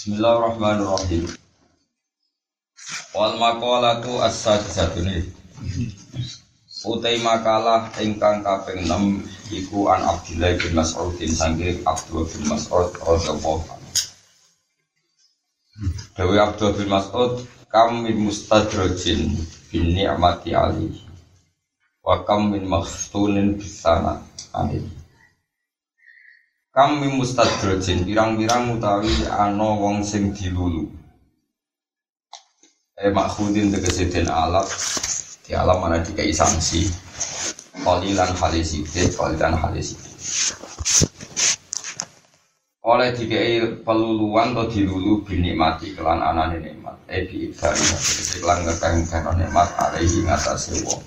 Bismillahirrahmanirrahim. Wal maqalatu as-sadisatun Utai makalah ingkang kaping 6 iku an Abdullah bin Mas'udin sanggih Abdullah bin Mas'ud radhiyallahu anhu. Dewi Abdullah bin Mas'ud kam min mustadrajin bin ni'mati ali wa kam min makhtunin bisana amin. Kam min mustadrajin pirang-pirang utawi ana wong sing dilulu. Eh makhudin tegese den alat di alam mana dikai sanksi? Kolilan halisidit, kolilan halisidit Oleh dikai peluluan atau dilulu binikmati kelan anane nikmat. Eh biibdari, kelan ngekang nikmat alaihi ngatasi wong.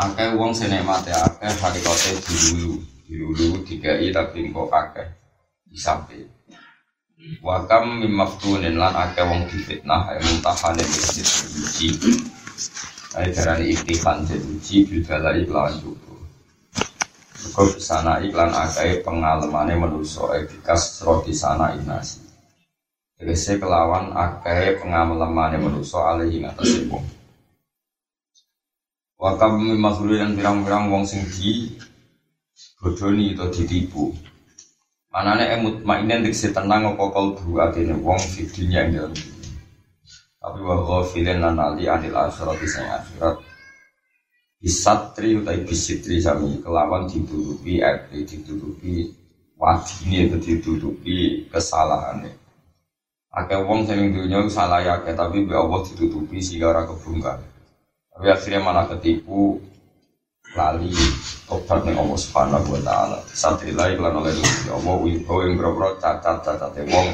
Akeh wong senikmate akeh hakikate dilulu Dilulu dikai tapi kok akeh Disampai Wakam mimaftunin lan akeh wong difitnah ay muntahane wis diuji. Ay darani iktihan diuji bidalai lawan cukup. Kau sana iklan akeh pengalamane manusa efikas roti sana inasi. Tegese kelawan akeh pengalamane manusa alih ing atase wong. Wakam mimaftunin pirang-pirang wong sing di bodoni atau ditipu. Manane emut mainen diksi tenang apa kalbu atine wong fidinya ing dalam Tapi wa ghafilan lan ali anil akhirat sing akhirat. Bisatri utai bisitri sami kelawan ditutupi api ditutupi wadine itu ditutupi kesalahane. Akeh wong sing dunya salah ya tapi be Allah ditutupi sehingga ora kebungkar. Tapi akhirnya malah ketipu lali obat ning Allah Subhanahu wa taala. Satrilai lan oleh Gusti Allah wibawa ing boro cacat-cacate wong.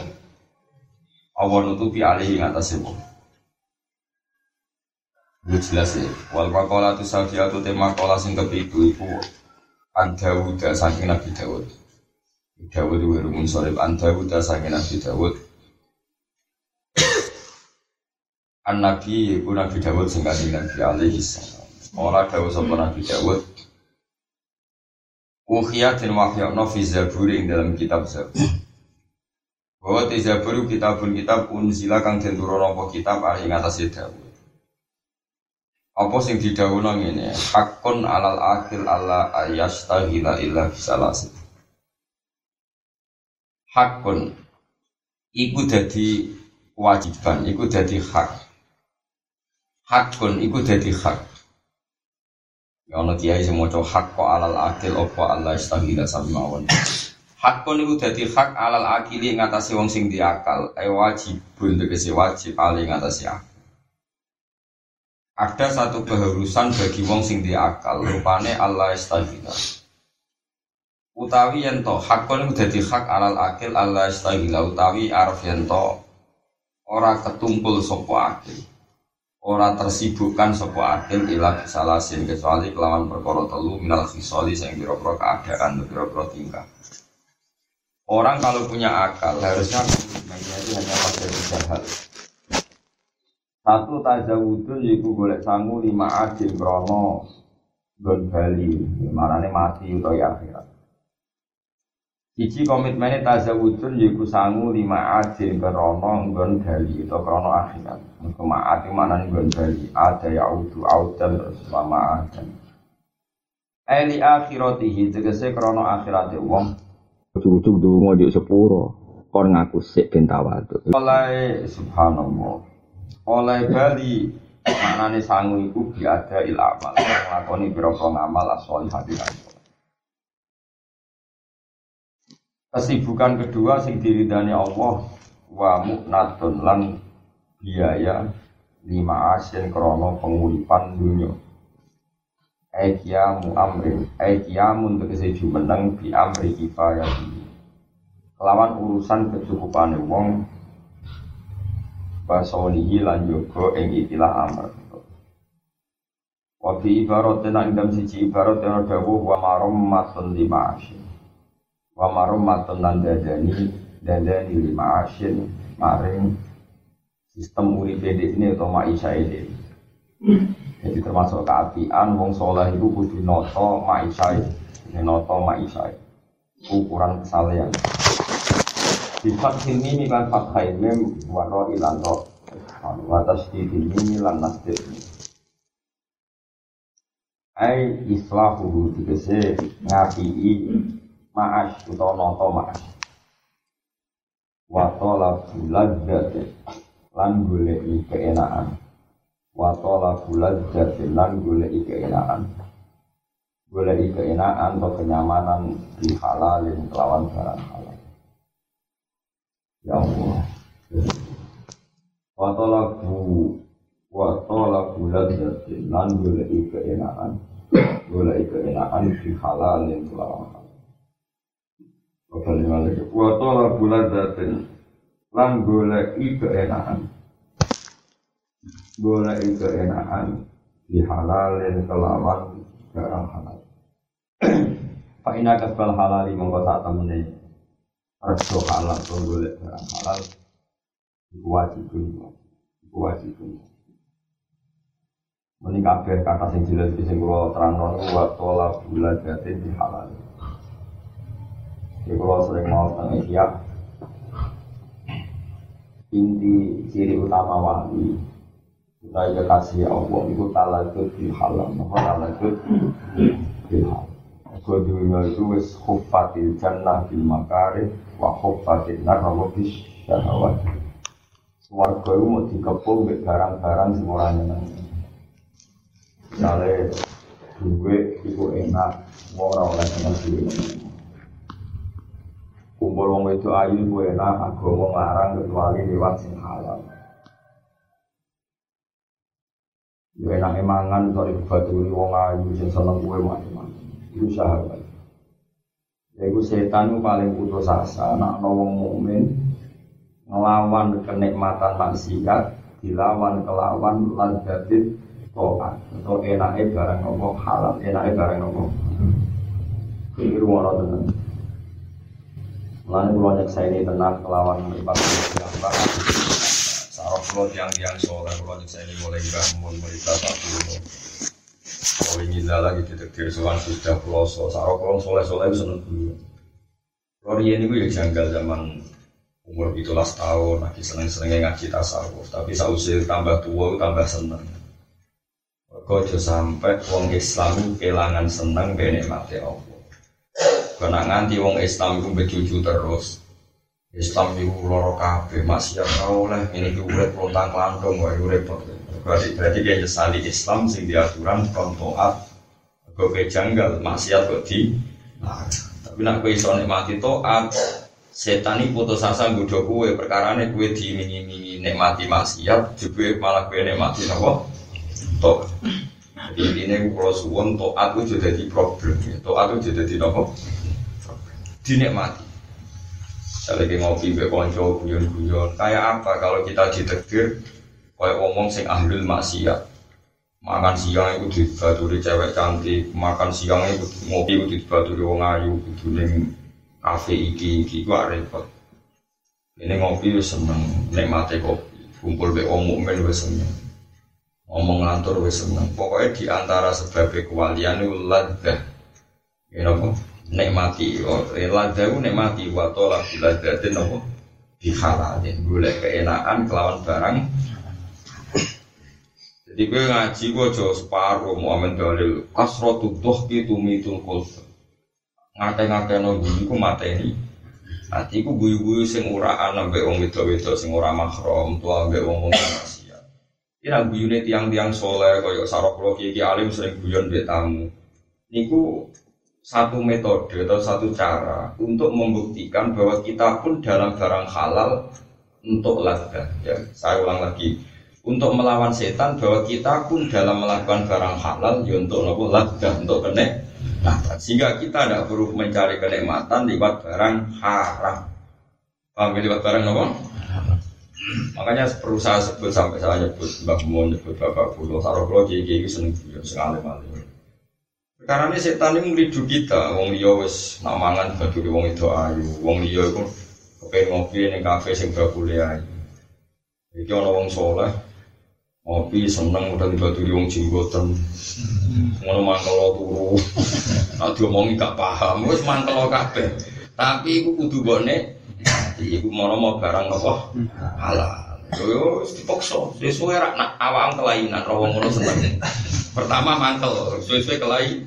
Allah nutupi alih ing atase wong. Itu jelas ya. Wal maqala tu sadiatu tema kola sing kepitu iku an Dawud saking Nabi Dawud. Dawud wa rumun sorib an Dawud saking Nabi Dawud. An Nabi iku Nabi Dawud sing kanjeng Nabi alaihi salam. Ora dawuh sapa Nabi Dawud. Ukhiyah dan wahyakno fi zaburi ing dalam kitab Zabur. Bahwa di Zabur kitabun kitab unzila kang den turun apa kitab ari ing atase Dawud. Apa sing didhawuhna ngene, hakun alal akhir alla ayastaghila illa bisalasi. Hakun iku dadi kewajiban, iku dadi hak. Hakun iku dadi hak. Ya ana kiai sing maca hak kok alal akil apa Allah istahila sami mawon. Hak kon iku dadi hak alal akili ngatasi wong sing diakal, eh wajibun tegese wajib ali ngatasi akal. Ada satu keharusan bagi wong sing diakal, rupane Allah istahila. Utawi yen to hak kon iku dadi hak alal akil Allah istahila utawi arep yen to ora ketumpul sapa akil ora tersibukkan sopo akil ila bisalasin kecuali kelawan perkara telu minal khisoli sing pira-pira keadaan pira-pira tingkah. Orang kalau punya akal harusnya itu hanya pada tiga hal. Satu tajawudun yiku golek sangu lima adil krono gon bali, marane mati utawa akhirat. Siji komitmennya tazawudun yiku sangu lima adil krono nggon bali atau krono akhirat. Mergo ma'at mana nggon bali ada ya udu audan sama adan. Eli akhiratihi tegese krono akhirate wong. Ujuk-ujuk dungo di sepuro kon ngaku sik ben tawadhu. Oleh subhanallah. Oleh bali maknane sangu iku biada il amal. Nglakoni pira-pira ngamal as-solihati Kesibukan kedua sing diridani Allah wa mu'natun lan biaya lima asin krono penguripan dunia. Ekiamu amrin, ekiamun tegese jumeneng bi amri kifayah Kelawan urusan kecukupan wong basolihi lan yoga ing ikilah amr. Wa fi ibarat ing dalam siji ibarat ana dawuh wa marom matun lima asin wa marum matun lan dadani dadani lima asin maring sistem uripe ini atau maisha ini jadi termasuk keapian wong soleh itu kudu noto maisha ini noto maisha ukuran kesalehan. Sifat sini kan fathai mem waro ilan ro. Watas di ini lan nasdid. Ai islahu tegese ngapii ma'as utawa noto ma'as. Wa talabul ladzati lan goleki keenaan. Wa talabul ladzati lan goleki keenaan. Goleki keenaan atau kenyamanan di halalin kelawan barang halal. Ya Allah. Wa talabu wa talabu ladzatin lan goleki keenaan. Goleki keenaan di halalin kelawan halal. Kembali balik. Wa talabu ladzatin lan goleki keenaan. Goleki keenaan di halalin kelawan barang halal. Pak ina kasbal halali mongko sak temene reso halal to golek barang halal iku wajibun iku wajibun Meni kabeh kata sing jelas iki sing kula terangno wa tola bulan jati di halal. Iki kula sering mau teng Ihya. Inti ciri utama wali kita kekasih Allah itu talakut di halal, apa talakut di halal. Kau dunia itu wis khuffatil jannah bil makari wa khuffatil nar wa bis syahawat. Warga itu mau dikepung barang-barang nyeneng. Misalnya duit itu enak, mau ora oleh seneng duit. Kumpul wong itu ayu itu enak, agama ngarang kecuali lewat sing halal. Ya enak emangan, sorry baturi wong ayu sing seneng kue macam-macam. Itu sahabat. Ya itu setan itu paling putus asa. Nak wong mukmin ngelawan kenikmatan maksiat, dilawan kelawan ladatit toat atau enaknya barang nopo halal, enaknya barang nopo. Ini rumah tenan. Kalau nyeksa ini tenang kelawan yang banget. Sarap kalau tiang-tiang soleh, kalau nyeksa ini mulai bangun, mulai bapak dulu. Kalau ingin lagi detektir soal sudah peloso, sarap kalau soleh-soleh itu seneng dulu. Dia ini gue janggal zaman umur itulah tahun, lagi seneng-senengnya ngaji tasawuf. Tapi sausia tambah tua, tambah seneng. Kau sampai wong Islam kehilangan seneng benikmati Allah. Karena nganti wong Islam itu becucu terus. Islam itu loro kabeh, masih oleh ini urip lontang klantung, wae repot. Berarti berarti dia nyesali Islam sing diaturan kon taat. Kok janggal maksiat kok di nah, Tapi nak kowe iso nikmati taat, setan ini putus asa nggodho kowe, perkarane kowe diiming-imingi nikmati maksiat, juga malah kowe nikmati napa? Taat. Jadi ini kalau suwon taat itu jadi problem, taat itu jadi napa? Dinikmati. Lagi ngopi be konco guyon-guyon. Kayak apa kalau kita ditekdir kayak ngomong sing ahlul maksiat. Makan siang itu dibaturi cewek cantik, makan siang itu ngopi itu dibaturi wong ayu, itu ning kafe iki iki gua repot. Ini ngopi wis seneng, nikmati kopi, kumpul be wong mukmin wis seneng. Ngomong ngantor wis seneng. Pokoknya di antara sebab kewalian itu ladah. You know, nikmati ladaku nikmati wa tola biladatin nopo dihalalin boleh keenaan kelawan barang. Jadi gue ngaji gue jauh separuh amin dalil. Kasrotu doh gitu mitul kulfa ngate-ngate no guyu ku mateni. Nanti ku guyu-guyu sing uraan ambek wong wedo-wedo sing ora mahram tua ambek wong wong maksiat. Ira guyune tiang-tiang soleh kaya sarok kula kiai alim sering guyon mbek tamu. Niku satu metode atau satu cara untuk membuktikan bahwa kita pun dalam barang halal untuk ladha. Ya, saya ulang lagi, untuk melawan setan bahwa kita pun dalam melakukan barang halal ya untuk nopo ladha, untuk kenek. Nah, sehingga kita tidak perlu mencari kenikmatan lewat barang haram. Paham ya, lewat barang nopo? Makanya perlu saya sebut sampai saya nyebut Mbak Mun, nyebut Bapak Pulau, Saroklo, Kiai Kiai seneng sekali malam. Karena setan ini meridu kita, wong liya wis nak mangan baduri wong itu ayu, wong liya iku kepengen ngopi ning kafe sing bakule ayu. Iki ana wong soleh ngopi seneng udah dibaduri wong jenggoten. Ngono mangkel turu. Nak diomongi gak paham, wis mangkel kabeh. Tapi iku kudu bone iku mau barang nopo halal. Yo dipaksa. Sesuai rak nak awam kelainan roh ngono seneng. Pertama mangkel, sesuai kelai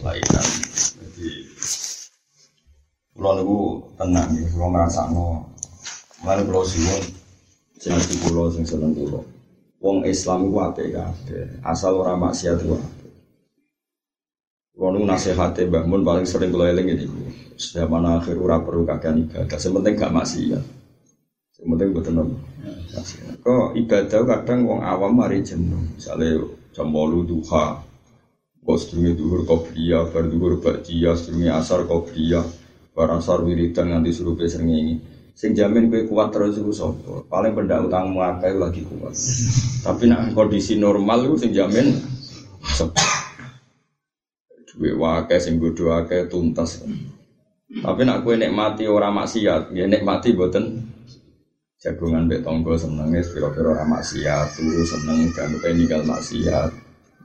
kelainan. Jadi Kulo niku tenang ya, kulo ngrasakno. Mane kulo siwon sing ngerti kulo sing seneng kulo. Wong Islam iku apik kabeh, asal ora maksiat ku apik. Kulo niku nasihate paling sering kulo eling niku. Zaman akhir ora perlu kakean ibadah, sing penting gak maksiat. Sing penting mboten. Kok ibadah kadang wong awam mari jenuh. Misale jam 8 duha, Kok sedurunge duhur qobliyah, bar duhur ba'diyah, sedurunge asar qobliyah, bar asar wiridan nganti surupe srengenge. Sing jamin kowe kuat terus iku sapa? Paling pendak utangmu akeh lagi kuat. Tapi nak kondisi normal iku sing jamin? Duwe wae sing bodho tuntas. Tapi nak kowe nikmati ora maksiat, ya nikmati mboten jagongan mbek tangga senenge pira-pira ora maksiat, turu seneng gak ninggal maksiat.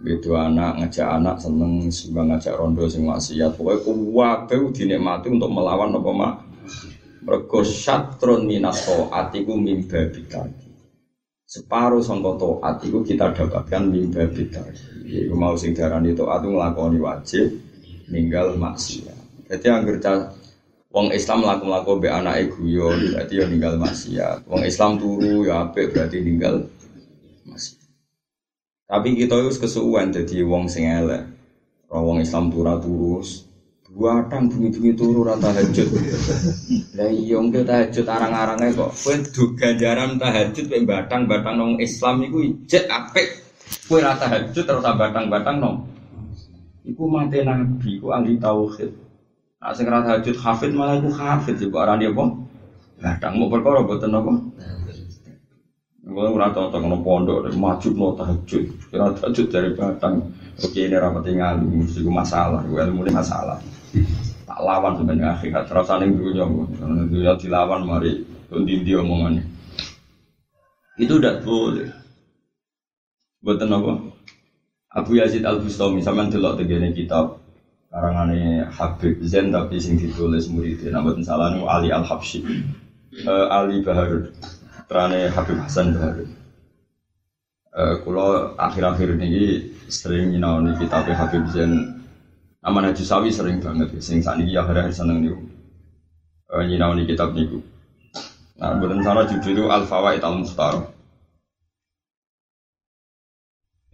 Itu anak ngajak anak seneng sumbang ngajak rondo sing maksiat. Pokoknya kuwabe dinikmati untuk melawan apa mak. Mergo syatron minas atiku mimba bidaki. Separuh sangka taat iku kita dapatkan mimba bidaki. Iku mau sing darani taat itu nglakoni wajib ninggal maksiat. Jadi anggere Wong Islam laku-laku be anake guyon berarti ya ninggal maksiat. Wong Islam turu ya apik berarti ninggal maksiat. Tapi kita harus kesuwen jadi wong sing elek. Wong Islam turu terus. Buatan bunyi-bunyi turu ora tahajud. Lah iya engke tahajud arang-arange kok. Kowe du ganjaran tahajud mek batang-batang wong Islam iku ijek apik. Kowe ora tahajud terus batang-batang nong. Iku mate nabi, iku ahli tauhid. Nah sing ora tahajud hafid malah iku hafid iku arane apa? Batang mau perkara boten apa? Gue ora cocok ngono pondok, maju mau tahajud, kira tahajud dari batang. Oke ini rapat ngalim, itu masalah, gue ilmu ini masalah. Tak lawan sebenarnya akhirat, terus saling dunia, dunia dilawan mari, tundi dia omongannya. Itu udah boleh. Buatan apa? Abu Yazid Al Bustami, sama delok tegene kitab karangane Habib Zain tapi sing ditulis muridnya, nama salah Ali Al Habsyi, Ali Baharud terane Habib Hasan Bahari. Uh, kulo akhir-akhir ini sering nyinaoni kitab Habib Zain. Aman Haji Sawi sering banget sing saat ini akhir-akhir seneng niku. Uh, nyinaoni kitab niku. Nah bukan salah judul itu Al Fawaid Al Mukhtar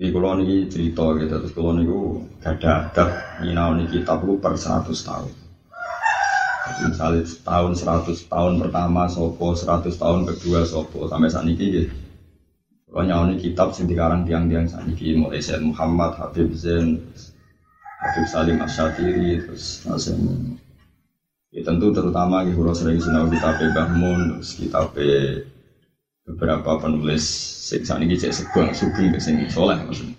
di kulo niki cerita gitu terus kulo niku ada adab nyinaoni kitab itu per 100 tahun. Misalnya tahun 100 tahun pertama sopo 100 tahun kedua sopo sampai saat ini gitu kalau ini kitab sing dikarang tiang-tiang saat ini mulai Said Muhammad Habib Zain Habib Salim Asyatiri terus Nasim ya tentu terutama kalau sering sinau kitab Mbah Mun terus kitab beberapa penulis sing ini cek sugeng sugeng sing soleh maksudnya.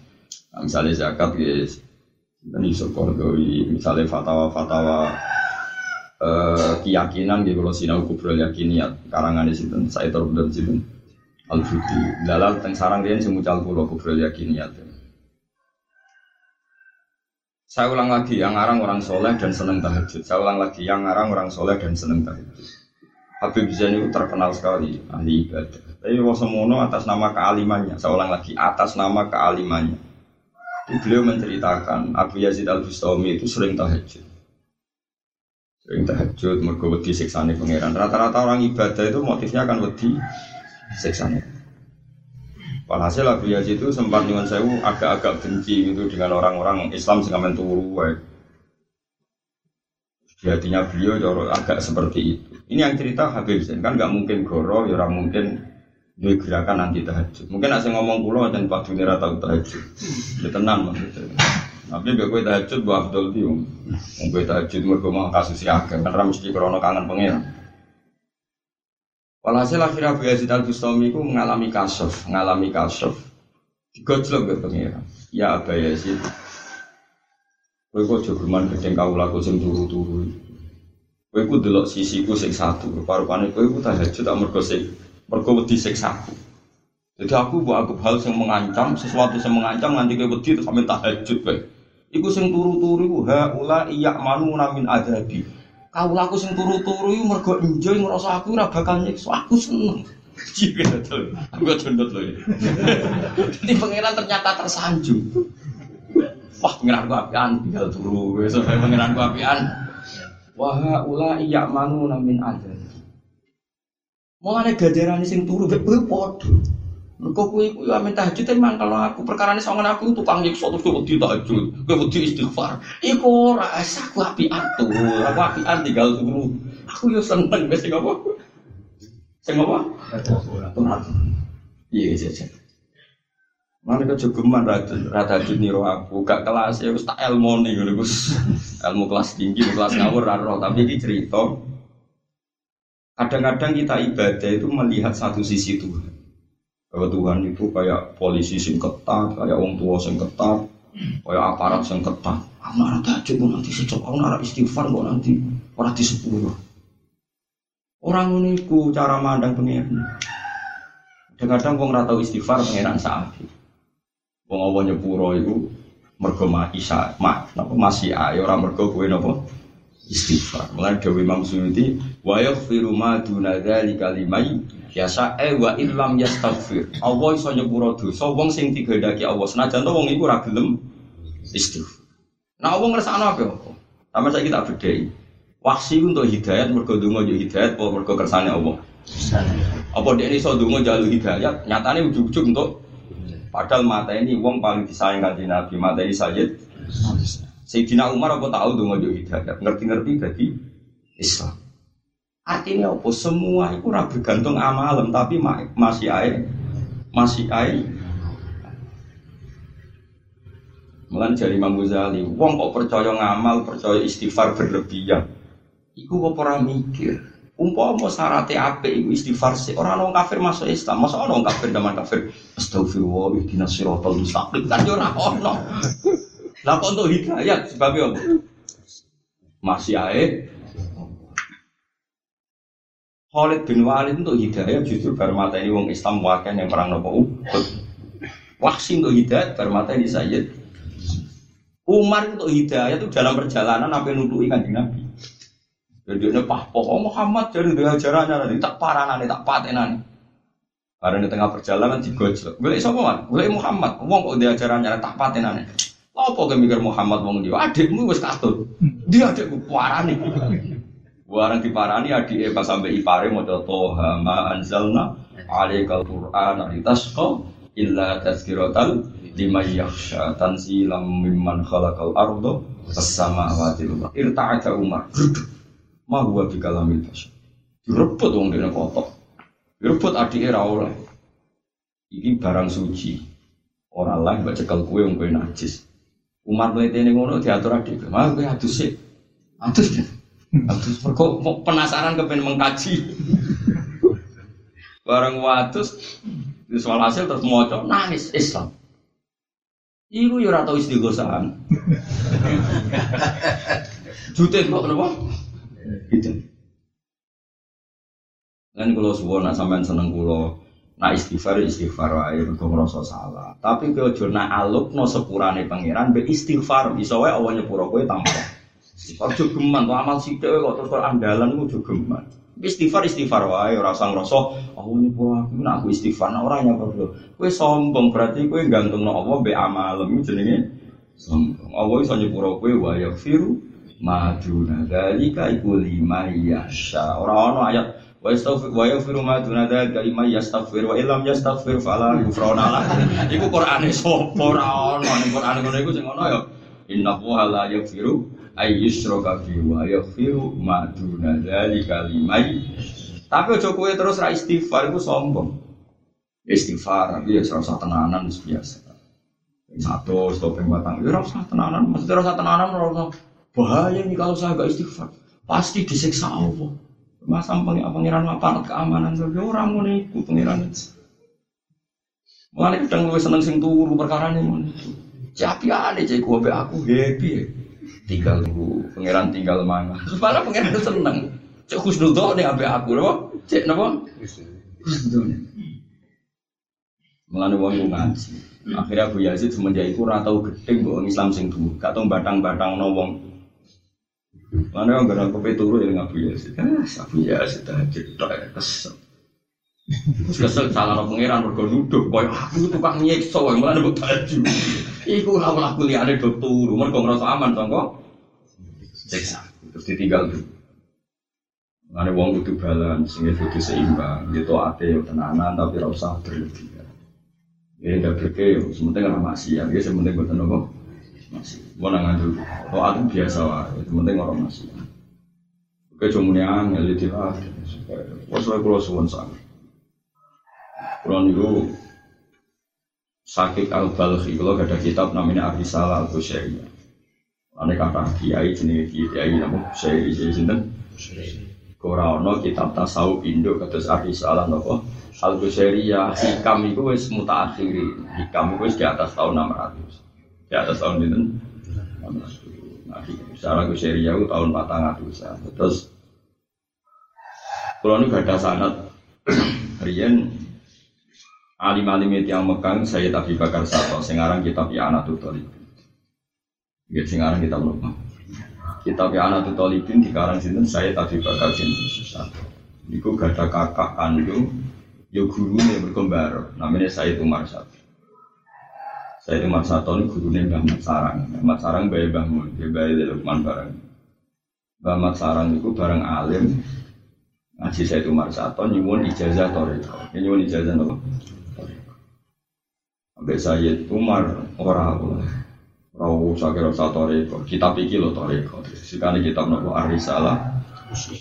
Nah, misalnya zakat guys dan Yusuf Kordowi misalnya fatwa-fatwa Uh, keyakinan di kalau sinau kubrol yakiniyat karangan di situ saya dan situ al fudi dalal teng sarang dia semucal kulo kubrol yakiniyat saya ulang lagi yang ngarang orang soleh dan seneng tahajud. Saya ulang lagi yang ngarang orang soleh dan seneng tahajud Habib Zain itu terkenal sekali ahli ibadah. Tapi semono atas nama kealimannya. Ulang lagi atas nama kealimannya. Beliau menceritakan Abu Yazid Al Bustami itu sering tahajud. Sering tahajud mergo wedi siksane pangeran. Rata-rata orang ibadah itu motifnya akan wedi siksane. Walhasil Abu Yazid itu sempat nyuwun sewu agak-agak benci gitu dengan orang-orang Islam sing turu wae. Di hatinya beliau agak seperti itu. Ini yang cerita Habib Zain kan nggak mungkin goro, ya orang mungkin dia gerakan anti tahajud. Mungkin asing ngomong pulau dan Pak Dunia tahu tahajud. Ya tenang maksudnya. Tapi gak gue tahajud buat Abdul Tium. Gue tahajud mereka mau kasus ya karena mesti krono kangen pengen. Walhasil akhirnya Abu Yazid Al Bustami itu mengalami kasof, mengalami kasof. Digojlok ke pengira. Ya Abu Yazid, gue kok jogeman gedeng kau laku sing turu-turu. Gue ku delok sisiku sing satu, rupa-rupanya gue ku tahajud tak mergo sing mergo wedi siksaku. Jadi aku buat aku hal yang mengancam, sesuatu yang mengancam nanti gue wedi terus sampai tahajud gue. Iku sing turu-turu iku haula iya manu min adabi. Kau laku sing turu-turu iku mergo enjoy ngrasa aku ora bakal nyiksa. Aku seneng. Iya betul. Aku condot loh ya. Jadi pangeran ternyata tersanjung. Wah pangeran ku apian tinggal turu. Besok pangeran ku apian. Wah ula iya manu namin. Mau ada gajaran sing turu gue podo. Mergo kuwi kuwi amin tahajud emang kalau aku perkara ini songen aku tukang nyiksa terus kowe wedi tahajud, kowe wedi istighfar. Iku ora asa aku apian tuh, aku apian tinggal turu. Aku yo seneng wis sing apa? Sing apa? Iya iya iya. Mana kejogeman rada rada niru aku, gak kelas ya tak ilmu nih Gus. Ilmu kelas tinggi, kelas ngawur ra roh, tapi ini cerita Kadang-kadang kita ibadah itu melihat satu sisi Tuhan. Bahwa Tuhan itu kayak polisi sing ketat, kayak orang tua sing ketat, kayak aparat sing ketat. Nara tahajud kok nanti secok, aku nara istighfar kok nanti orang di sepuluh. Orang ini cara mandang pengiran. Kadang-kadang wong ora tau istighfar pengiran saat Wong apa nyepuro itu mergo isa, mak, napa masih ayo orang mergo kowe napa istighfar. Mulai Dewi Imam Suyuti wa yaghfiru ma duna dzalika liman yasa e wa illam yastaghfir. Allah iso nyepuro dosa wong sing digandaki Allah senajan to wong iku ora gelem istighfar. Nah wong ngrasakno apa? Sama saya kita bedai. Waksi untuk hidayat mergo donga yo hidayat apa mergo kersane Allah. Apa dia ini so donga jalur hidayat, nyatane ujug-ujug untuk padahal mata ini wong paling disayang kanjeng Nabi, mata ini Sayyid Sayyidina Umar apa tahu donga yo hidayat, ngerti-ngerti jadi Islam. Artinya apa? Semua itu ora bergantung amalem, tapi ma masih air, masih air. Mulan dari Imam Ghazali, wong kok percaya ngamal, percaya istighfar berlebihan. Iku kok ora mikir. Umpama syaratnya apik iku istighfar sih. Orang orang kafir masuk Islam, masa orang kafir zaman kafir astagfirullah ihdinas siratal mustaqim kan yo ora ono. Lah kok untuk hidayat sebabnya apa? Masih ae. Khalid bin Walid untuk hidayat justru bar mata ini wong Islam wakil yang perang nopo Uhud. Wahsi untuk hidayat bar mata ini Sayyid. Umar untuk hidayat itu dalam perjalanan apa nuduhi kanjeng Nabi. Jadi dia pah pokok Muhammad jadi dia ajarannya nanti tak paranane tak patenane. Karena di tengah perjalanan digojlok. Gue siapa man? Gue Muhammad. Wong kok dia ajarannya tak patenane. Apa kau mikir Muhammad wong dia? Adikmu wes katut. Dia adikku parani. Warang diparani adik pas sampai ipare mau toha ma anzalna alaikal Qur'an litasqa illa tazkiratal liman yakhsha tanzilam mimman khalaqal ardo was samawati wal. Irta'ata Umar. Ma huwa bi kalamil bashar. Direbut wong dene kotok. Direbut adike ra oleh. Iki barang suci. Ora lah mbak cekel kue wong kowe najis. Umar mletene ngono diatur adik. Mah kowe adus sik. Adus. Adus mergo mau penasaran kepen mengkaji. Barang watus soal hasil terus moco nangis Islam. Iku yo ora tau istighosahan. Jutet kok kenapa? Gitu. Kan kalau suwon nak sampean seneng kulo, nak istighfar istighfar wae mergo ngrasa salah. Tapi kowe aja nak alupno sepurane pangeran be istighfar iso wae Allah nyepuro kowe tanpa. Istighfar jogeman to amal sithik kok terus andalan ku jogeman. Istighfar istighfar wae ora usah ngrasa Allah nyepuro aku nak aku istighfar nak ora nyepuro. Kowe sombong berarti kowe gantungno Allah be amalem jenenge sombong. Allah iso nyepuro kowe wa yaghfiru maduna dalika iku lima yasha. Ora ono ayat wa yastaghfir wa yaghfiru maduna dalika lima yastaghfir wa illam yastaghfir fala yufrona lah. Iku Qur'ane sapa ora ono ning Qur'ane ngono iku sing ono ya inna huwa la yaghfiru ay yushraka fi wa yaghfiru maduna dalika lima tapi aja kowe terus ra istighfar iku sombong. Istighfar tapi ya serasa tenanan biasa. Satu stop yang batang ya rasa tenanan maksudnya rasa tenanan rasa bahaya nih kalau saya gak istighfar pasti disiksa Allah masa pangeran apa keamanan tapi orang mau nih pangeran itu kadang lu seneng sing turu perkara ini Siapa ada cek gue aku happy ya. Tinggal lu pangeran tinggal mana. Terus malah pangeran seneng. Cek khusnudon nih abe aku loh. Cek napa? Khusnudon. Mulane wong ngaji. Akhirnya Abu Yazid semenjak itu ora tau gedeng kok Islam sing dulu. Gak batang-batang no wong Mana yang gak kopi turu ya ngabu ya sih. Ah, Abu ya sih tahajud ya kesel. Kesel salah no pangeran mergo nuduh koyo aku tukang nyiksa wae malah mbok tahajud. Iku ora ora kuliahane do turu mergo ngrasa aman sangka siksa. Terus ditinggal tuh. Mana wong kudu balance, sing kudu seimbang, gitu ate yo tenanan tapi ora usah berlebihan. Ya ndak berke, sementing ora maksiat, ya sementing boten apa. Mau nangan dulu. Kalau aku biasa lah, itu penting orang masih. Oke, cuma nih angel di lah. Pas lagi kalau suwon sang. Kalau niku sakit al balhi kalau ada kitab namanya Arisalah al Kusyairiyah. Ane kata kiai jenis kiai nama Kusyairi jadi sinten. Korano kitab tasawuf Indo kados Arisalah nopo al Kusyairiyah. Hikam itu wis mutaakhiri. Hikam itu wis di atas tahun 600 di atas tahun itu nah secara gue seri tahun patang atusan terus kalau ini gak ada sanat. Rian alim alim itu yang megang saya tapi bakar satu. Sekarang kitab ya anak tutolib ya sekarang kitab lupa kitab ya anak tutolibin di karang sini saya tapi bakar sini satu. Iku gak ada kakak kandung, yo guru nih berkembar, namanya saya itu Marsat. Saya itu Mas Sato ini gurunya Mbah Mat Sarang. Mat Sarang bayi Mbah Mun, dia bayi Lukman bareng. Mbah Mat Sarang itu bareng alim. Ngaji saya itu Mas Sato nyuwun ijazah toriko. Ini nyuwun ijazah apa? Sampai saya Umar orang aku. Rau sakit rasa toriko. Kita pikir lo toriko. Sekarang kita nopo Arisalah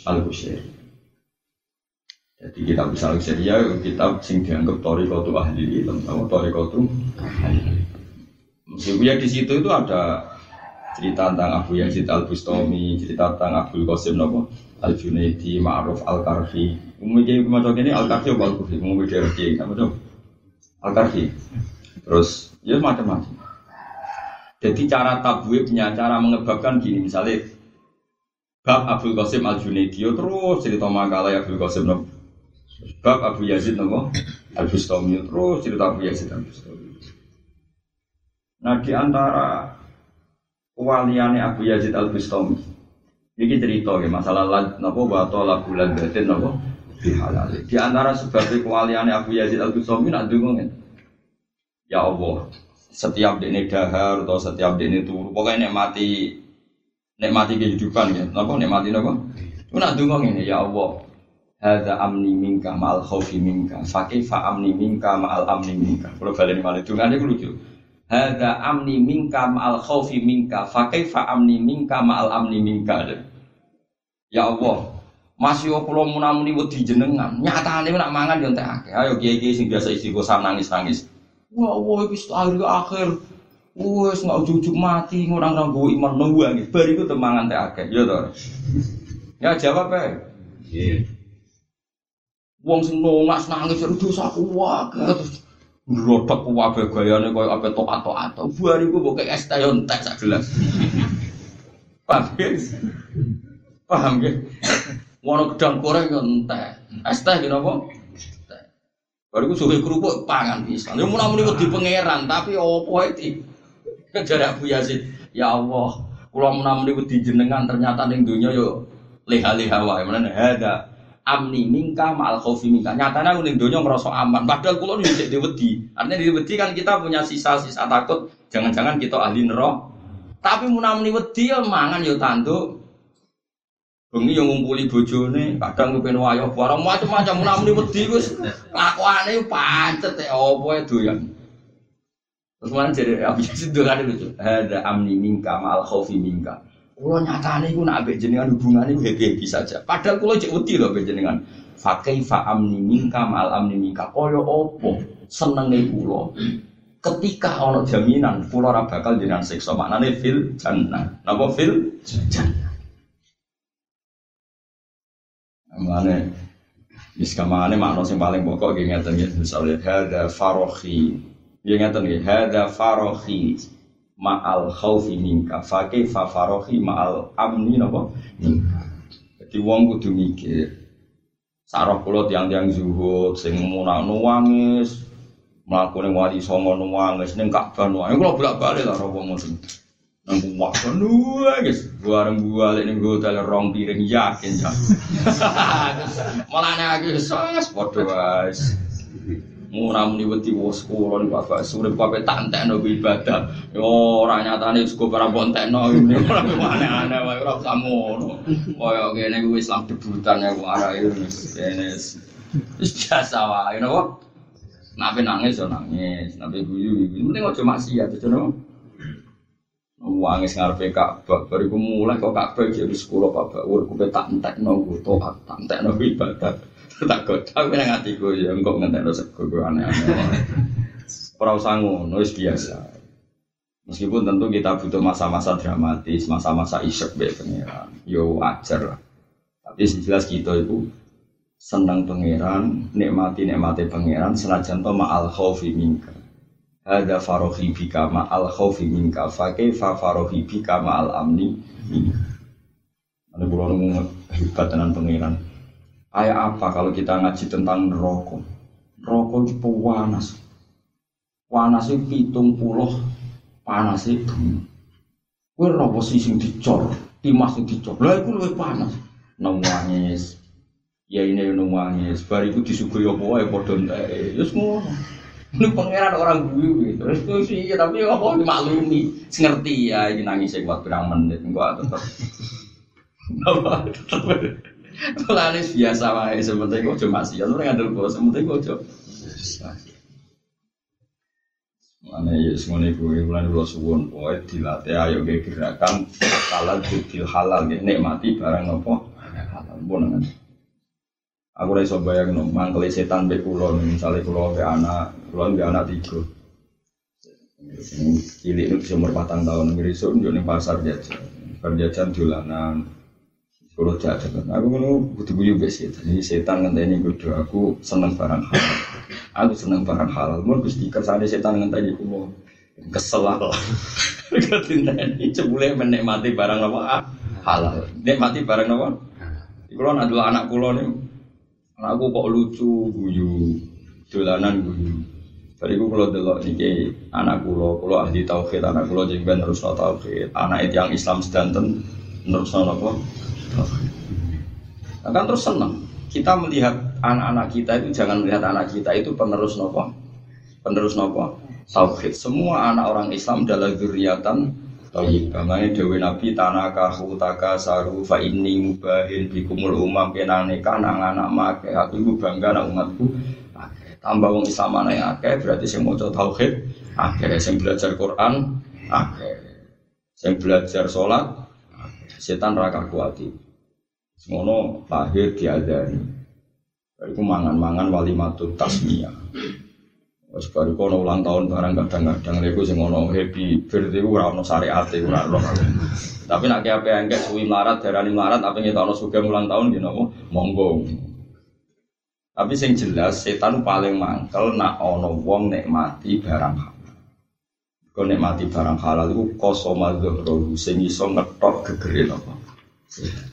Al Husairi. Jadi kita bisa ya kita sing dianggap toriko itu ahli ilmu, atau toriko itu ahli Meskipun ya di situ itu ada cerita tentang Abu Yazid Al Bustami, cerita tentang Abdul Qasim Nopo Al Junaidi, Ma'ruf Al Karfi. Mungkin macam ini Al Karfi atau Al Kufi, mungkin dia RJ, apa tuh? Al Karfi. Terus ya macam-macam. Jadi cara tabwibnya, cara mengebabkan gini, misalnya Bab Abdul Qasim Al Junaidi, terus cerita makalah Abdul Qasim Nopo. Bab Abu Yazid Nopo Al Bustami, terus cerita Abu Yazid Al Bustami. Nah di antara waliane Abu Yazid Al Bustami ini cerita ya masalah nopo bato la bulan batin nopo dihalal. Di antara sebab Abu Yazid Al Bustami nak dungungin. Ya Allah, setiap ini dahar atau setiap ini turu, pokoknya nikmati nikmati kehidupan ya. Nopo nikmati nopo? Itu nak dungungin ya Allah. Hada amni minka ma'al khawfi minka Fakih fa amni minka ma'al amni minka Kalau balik malah Dungannya lucu Hada amni minka ma'al khawfi minka. Fa amni minka ma'al amni minka. Ya Allah masih kula munamuni wedi jenengan? Nyatane nak mangan yo entek akeh. Ayo kiai-kiai sing biasa istighosah nangis-nangis. Wah wah wis akhir akhir. Wis nggak ujuk mati ngurang ranggo iman nunggu bar iku temangan teh akeh. Ya to ya jawab ya yeah. wong sing nangis nangis dosaku wae terus Ngerodok wabe gayane koyo apa tok atau atau. Buar iku mbok es teh entek sak gelas. Paham ya? Paham ya? Wono gedang goreng yo entek. Es teh ki napa? Baru ku suwe kerupuk pangan bisa. Yo muni di pangeran tapi opo iki? Jarak Bu Yazid, ya Allah, kula muni wedi jenengan ternyata ning donya yo leha-leha wae. Menene hada amni mingka ma'al khaufi mingka. Nyatanya aku ning donya ngerasa aman. Padahal kula di cek wedi. Artinya di wedi kan kita punya sisa-sisa takut jangan-jangan kita ahli neraka. Tapi munamuni wedi ya mangan ya tanduk. Bengi yang ngumpuli bojone, kadang kepen wayo barang macam-macam munamuni wedi wis lakuane pancet ya apa ya doyan. Terus mana jadi apa sih kan lucu. Ada amni mingka ma'al khaufi mingka. Kulo nyatane iku nak ambek jenengan hubungane happy-happy saja. Padahal kulo cek wedi lho ambek jenengan. Fa kaifa amni minka mal amni minka. Kaya opo senenge kulo. Ketika ana jaminan kulo ora bakal jenengan siksa. Maknane fil jannah. Napa fil jannah. Maknane Wis kamane makna sing paling pokok nggih ngeten nggih misalnya hada farohi. Nggih ngeten hada farohi ma'al khaufi minka. Fa kaifa farohi ma'al amni napa? Minka. Jadi wong kudu mikir sarah kula tiang-tiang zuhud sing munang nuwangis mlaku ning wali songo nuwangis ning Ka'bah nuwangis kula bolak-balik lah wong ngono Nang kuwak. Dua guys, bareng gua lek ning hotel rong piring yakin ya. Malah nek aku sos padha wae. Murah muni wedi wos kula niku bapak surip bapak tak entekno ibadah. Yo ora nyatane sego para bontekno ini ora aneh-aneh wae ora usah ngono. Kaya kene kuwi Islam debutan ya arek wis kene wis biasa wae napa. Nabi nangis yo nangis, nabi guyu guyu. Penting aja maksiat aja napa. Wangis ngarepe Ka'bah, bariku mulai kok Ka'bah jadi sekolah Bapak, urku tak entekno entekno ibadah. Tak godang nang atiku ya engko ngentekno sego aneh-aneh. Ora usah ngono wis biasa. Meskipun tentu kita butuh masa-masa dramatis, masa-masa isyek be pangeran. Yo wajar lah. Tapi jelas kita itu senang pangeran, nikmati nikmati pangeran senajan to ma'al khaufi minka. Ada farohi bika ma'al khaufi minka, fa farohi bika ma'al amni. Ada bulan hebat dengan pangeran. Kayak apa kalau kita ngaji tentang neraka? Neraka itu panas. Panas itu pitung puluh panas itu. Kue robo sih sing dicor, timas sing dicor. Lah itu lebih panas. Nangis. Ya ini nangis. Bar itu disuguhi apa wae padha entek. Ya semua. Ini pangeran orang gue gitu. Terus sih tapi apa dimaklumi. Ngerti ya ini nangis buat berang menit enggak tetap. Apa Mulane biasa wae sementing cuma sih, ora ngandel bos, sementing cuma. Mulane ya semuanya gue mulane kula suwun pokoke dilatih ayo ge gerakan halal budil halal ge nikmati barang apa halal pun kan. Aku ora iso bayangno mangkele setan be kula misale kula be anak, kula be anak tiga. Cilik itu umur patang tahun, yo ning pasar jajan. Pasar jajan dolanan, kalau jajan, aku ngono butuh bujuk be setan. Jadi setan ngenteni kudu aku seneng barang halal. Aku seneng barang halal. Mun Gusti kersane setan ngenteni kulo. Kesel aku. Ketinteni cebule menikmati barang apa halal. Nikmati barang apa? Kulo dulu anak kulo nih. Anakku kok lucu, guyu, dolanan guyu. Bariku kulo delok niki anak kulo, kulo ahli tauhid, anak kulo jadi ben terus tauhid. Anak itu yang Islam sedanten terus apa? Akan terus senang. Kita melihat anak-anak kita itu jangan melihat anak kita itu penerus nopo, penerus nopo tauhid. Semua anak orang Islam adalah zuriatan tauhid. Makanya Dewi Nabi tanah kahu taka saru fa ini mubahin bikumul umam kenang nikah nang anak make. Aku ibu bangga nang umatku. Tambah wong Islam anak akeh berarti sing mau tauhid akeh. Sing belajar Quran akeh. Sing belajar sholat setan raka kuati. Semono lahir diadani. Bariku mangan-mangan wali matut tasmiyah. Wes baru kono ulang tahun barang kadang-kadang iku sing ono happy birthday ora ono syariate ora ono. Tapi nek ape engke suwi melarat darani melarat apa ngetokno sugih ulang tahun di nopo monggo. Tapi sing jelas setan paling mangkel nak ono wong nikmati barang halal. Kau nikmati barang halal itu kosoma dhuhro sing iso ngetok gegere apa. Ya,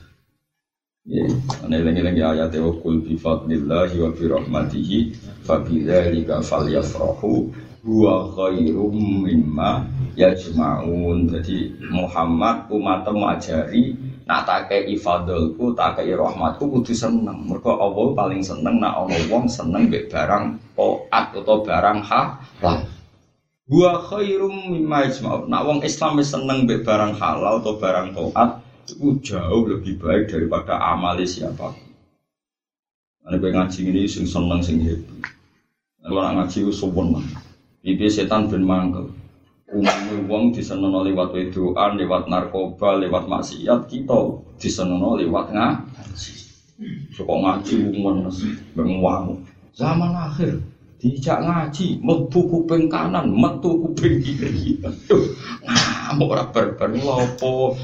lengi-lengi ayat wa kul bi fadlillahi wa bi rahmatihi fa bi dzalika falyafrahu huwa khairum mimma yajma'un. Jadi Muhammad umat ajari nak tak kei fadlku, tak kei rahmatku kudu seneng. Mergo Allah paling seneng nak ana wong seneng mbek barang taat atau barang halal. Wa khairum mimma yajma'un. Nak wong Islam seneng mbek barang halal atau barang taat itu jauh lebih baik daripada amali siapa. Ada gue ngaji ini sing seneng sing happy. Kalau nak ngaji sopan lah. Ibi setan ben mangkel. Umumnya wong disenono lewat wedoan, lewat narkoba, lewat maksiat kita disenono lewat ngaji. Sokok ngaji umum benguang. Zaman akhir dijak ngaji, metu kuping kanan, metu kuping kiri. Ngamuk ora berber lopo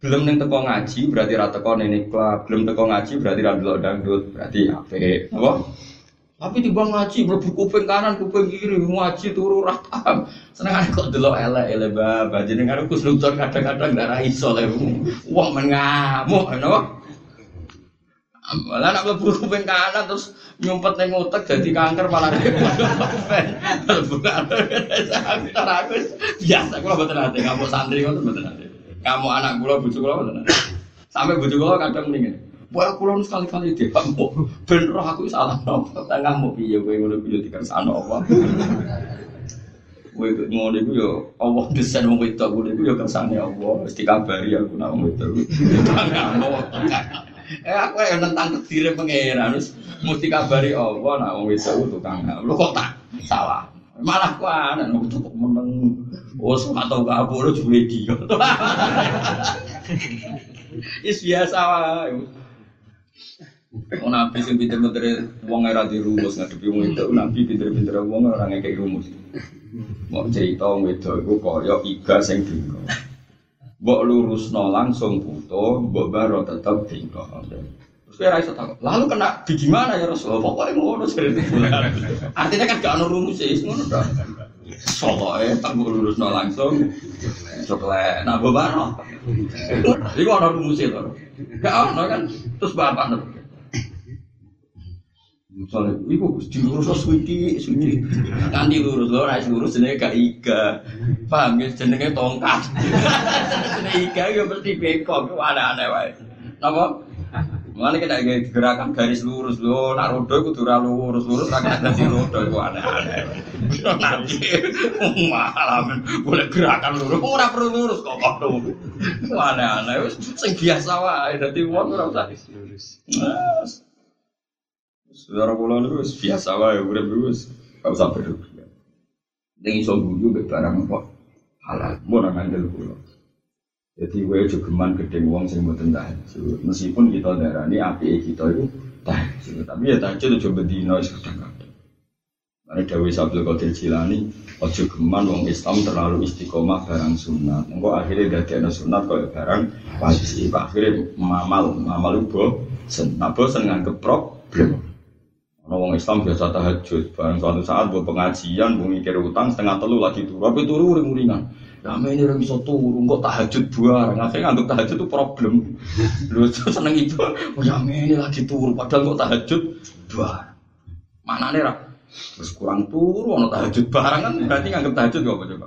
belum neng teko ngaji berarti rata teko neng klub belum teko ngaji berarti ra delok dangdut berarti apa apa? Tapi di bang ngaji mlebu kuping kanan kuping kiri ngaji turu ra paham. Seneng kok delok elek elek baba jenengan aku sultan kadang-kadang darah iso le wong. Men ngamuk Malah nak mlebu kuping kanan terus nyumpet ning utek jadi kanker malah bukan aku biasa kula mboten nate kamu santri ngoten mboten nate kamu anak bojo kula mboten nate sampai bojo kula kadang mendingin Wah, aku lalu sekali-kali dia kamu ben roh aku salah nopo tengah mau piye? Kowe ngono piye? Dikersano apa? Kowe ngono iku yo Allah desain wong wedok ngono iku yo kersane Allah. Wis dikabari aku nak wong wedok. Eh aku yang tentang kediri pangeran terus mesti kabari Allah nak wong wedok itu tukang. Lu kok tak? Salah malah aneh lu kok meneng oh sama tau kabur juga dia is biasa wae Oh, nabi sing pinter-pinter wong era dirumus ngadepi wong itu nabi pinter-pinter wong ora rumus. Mau cerita wong itu iku kaya iga sing dinggo. Mbok lurusno langsung buto, mbok baro tetep dinggo. Kira iso takut. Lalu kena di gimana ya Rasulullah? Pokoknya ngono sering Artinya kan gak ono rumus ya, ngono dah. Pokoknya tak mbok lurusno langsung. Coba nah mbok baro. Iku ono rumus e to. Gak ono kan. Terus bapak nih. Misalnya, iku dilurus lo suwiti, suwiti. Nanti lurus lo, naik lurus jenenge gak iga. Paham ya, jenenge tongkat. jenenge iga ya mesti bengkok, itu aneh-aneh wae. Napa? Mana kita kayak gerakan garis lurus lo, nak rodo itu dura lurus lurus, nak ada si rodo itu aneh-aneh. Nanti malam boleh gerakan lurus, ora perlu lurus kok kok lurus. Aneh-aneh, sing biasa wae. Dadi wong ora usah lurus. Saudara kula niku wis biasa urip niku wis gak usah berlebihan. Ning iso mek barang apa halal, mun nang ngandel. Jadi gue jogeman gedeng wong sing mboten tahajud. Meskipun kita darani apike kita itu tahajud, tapi ya tahajud bendino wis kadang-kadang. Karena Dewi Sabdul Qadir Jilani, ojo geman wong Islam terlalu istiqomah barang sunat. Engko akhirnya dadi ana sunat kaya barang wajib. Akhirnya mamal, mamal ubo, sen, nah nganggep problem. Ono wong Islam biasa tahajud, bareng suatu saat buat pengajian, mau mikir utang setengah telu lagi turu, tapi turu uring uringan. Ya ini orang bisa turu, kok tahajud bareng, akhirnya nganggep tahajud itu problem. Lu seneng itu, oh ya ini lagi turu, padahal kok tahajud bareng. Mana nih Terus kurang turu, ono tahajud bareng kan berarti nganggep tahajud gak apa coba?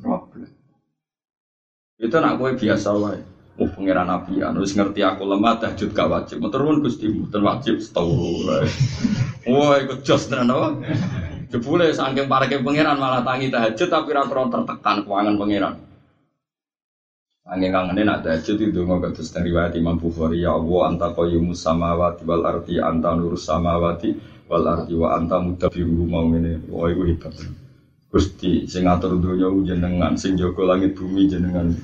Problem. Itu nak gue biasa wae. Oh pangeran Nabi harus ngerti aku lemah tahajud gak wajib. Turun gusti bukan wajib setahu. Wah ikut jos tenan apa? Jebule saking parake pangeran malah tangi tahajud tapi ra tertekan keuangan pangeran. Angin kangen nak tahajud itu mau kados dari riwayat Imam Bukhari ya Allah anta qayyumus samawati wal ardi anta nurus samawati wal ardi wa anta mudabbiru mau ngene. Wah iku hebat. Gusti sing ngatur donya jenengan, sing jaga langit bumi jenengan.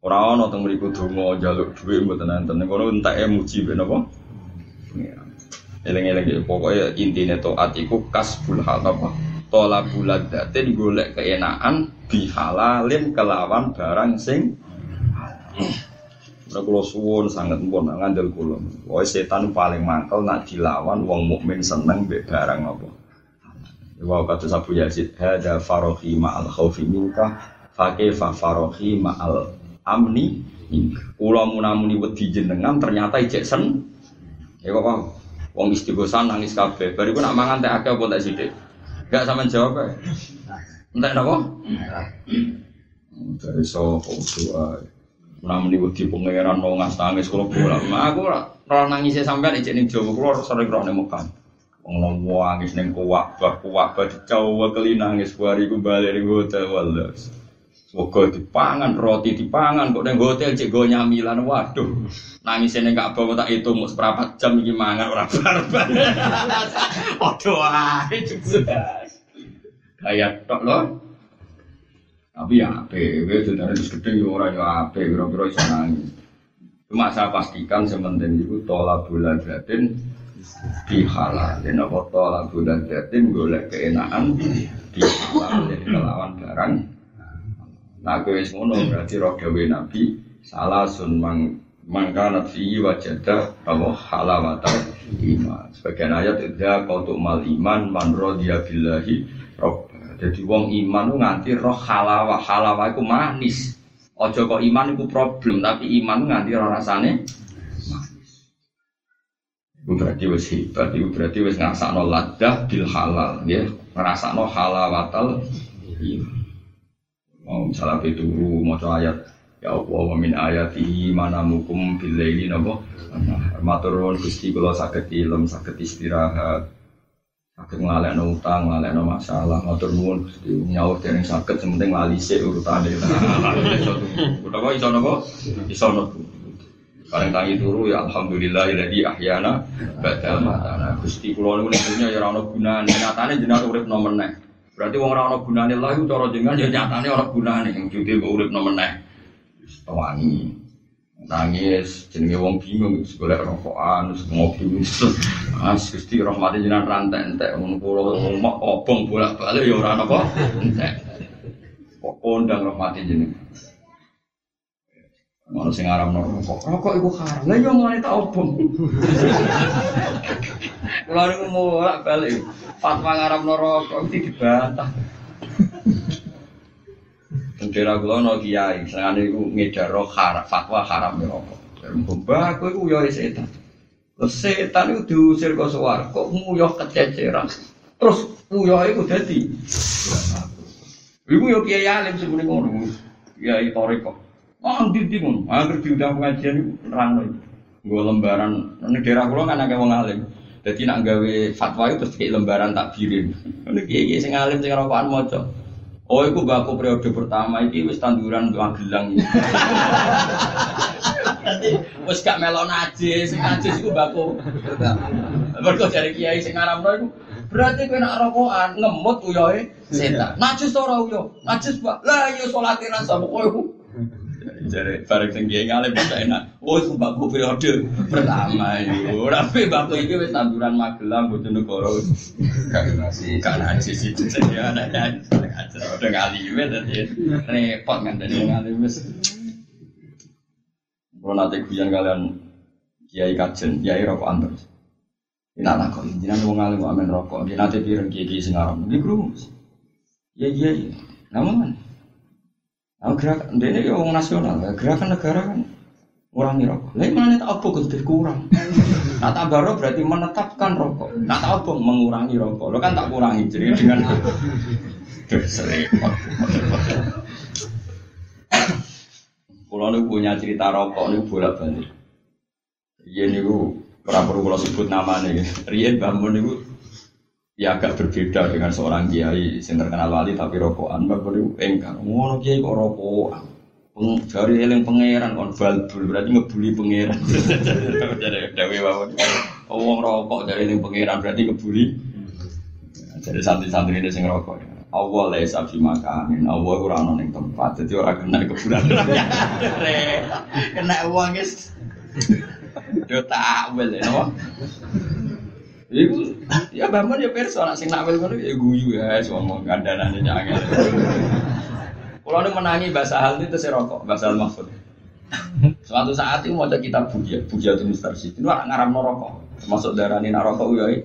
Ora ana teng mriku donga njaluk dhuwit mboten enten. Kono enteke muji ben apa? Eleng-eleng pokoknya intine taat iku kasbul hal apa? Tola buladatin golek keenaan bihalalin kelawan barang sing Nah, kalau suwun sangat pun ngandel kulo. Wah setan paling mangkel nak dilawan wong mukmin seneng be barang apa. Wah kata Abu Yazid, hada farohi ma'al khawfi minka, fakih fa farohi ma'al amni Kulo munamuni wedi jenengan ternyata ijek sen. Ya kok? Wong istighosan nangis kabeh. Bariku nak mangan teh akeh apa tak sithik? Enggak sama jawab ae. Entek napa? Dari sopo doa. Munamuni wedi pangeran mau ngas tangis kulo bola. Aku ora ora nangis sampean ijek ning Jawa kulo sering roh ning Mekah. Wong nangis ning kuwak, kuwak ba dicawa kelinangis bariku balik ning hotel wallahi. Semoga dipangan, roti dipangan, kok neng hotel cek gue nyamilan, waduh. Nangis ini gak bawa tak itu mau seperempat jam ini mangan orang barbar. Waduh, Kayak tok loh. Tapi ya ape, gue sudah harus gede ya orang ya ape, kira-kira bisa nangis. Cuma saya pastikan sementing itu tolak bulan batin dihalalin apa tolak bulan batin golek keenaan dihalalin kelawan barang Nah, gue wis ngono berarti roh gawe Nabi salah sun mang mangkanat fi wajada apa halawata iman. Sebagian ayat idza qautu mal iman man radiya billahi rob. Jadi wong iman nganti roh halawa, halawa iku manis. Ojo kok iman iku problem, tapi iman nganti roh rasane manis. Itu berarti wis hebat, itu berarti wis ngrasakno ladah bil halal, ya. Ngrasakno halawatal iya. Mau misalnya pituru maca ayat Ya Allah wa min ayatihi manamukum bil laili napa? Matur nuwun Gusti kula saged ilem, saged istirahat. Saged nglalekno utang, nglalekno masalah. Matur nuwun Gusti nyaur dereng saged sementing lali sik urutane. Utawa iso napa? Iso napa? Paling tangi turu ya alhamdulillahilladzi ahyana ba'da matana. Gusti kula niku ning dunya ya ora ana gunane. Nyatane jenengan urip nomor meneh. Berarti wong ora ana gunane lha iku cara jenengan ya nyatane ora gunane. Wujud kok urip nomor meneh. Wangi. Nangis jenenge wong bingung wis golek rokokan wis ngopi wis. As Gusti rahmate jenengan rantek entek ngono kula omong obong bolak-balik ya ora napa entek. Kok kondang rahmate jenengan. Mau sing aram rokok, rokok iku haram. Lah yo mulane tak obong. Kula niku bolak balik. Fatwa ngaram rokok mesti dibantah. Bendera kula no kiai, senengane iku ngedar haram, fatwa haram ya rokok. Mbah aku iku yo setan. Terus setan itu diusir ke suar, kok nguyuh kececeran. Terus nguyuh itu dadi. Iku yo kiai alim sebenarnya ngono. Kiai toriko. Oh, di di ngono. Angger diundang pengajian nerangno itu. Gue lembaran, ini daerah kula kan akeh wong alim. Jadi nak gawe fatwa itu terus kayak lembaran takbirin. Ini kiai sing alim sing rokokan maca. Oh, itu baku periode pertama ini wis tanduran untuk Magelang. Wis gak melon najis, sing najis iku baku. Mergo dari kiai sing ngaramno iku berarti kowe nak rokokan ngemut uyohe setan. Najis ora uyo, najis Pak. Lah iya salate ra sapa. Jadi bareng sing kiai ngalim bisa enak. Oh, itu baku periode pertama itu. Tapi baku ini wis tanduran Magelang Bojonegoro. Gak nasi, gak itu saja ada yang udah ngalim tadi repot kan dari ngalim wis. Kalau nanti kuyan kalian kiai kajen, kiai rokok antar. Ini anak kok, jangan mau ngalim amin rokok. Dia nanti pireng kiai kiai singaram, dia kerumus. Iya iya, namun Nah, gerakan ini ya orang nasional, gerakan negara kan ngurangi rokok. Lain mana tak apa lebih kurang. Nah tak baru berarti menetapkan rokok. Nah tak apa mengurangi rokok. Lo kan tak kurangi jadi dengan serempet. Kalau nih punya cerita rokok nih bolak balik. Iya nih gue pernah perlu kalau sebut nama nih. Rian bangun nih ya agak berbeda dengan seorang kiai yang terkenal wali tapi rokokan bapak itu engkar ngono kiai kok rokokan? Peng, jari eling pangeran kon balbul berarti ngebuli pangeran. Jadi dewi bapak oh wong rokok dari eling pangeran berarti ngebuli. Jadi santri-santri ini sing rokok. Allah lah sabi makanin. Allah ora ana ning tempat. Jadi ora kena kebulan kena uang guys. Yo takwil ya? Iku ya bangun ya perso nak sing nakwil ngono ya guyu ya ngomong kandhanane jangan. Kalau ada menangi bahasa hal itu saya rokok, bahasa mahfud. Suatu saat itu mau kitab buja, buja itu mustarsi. Itu orang ngaram no rokok, masuk darah ini rokok ya.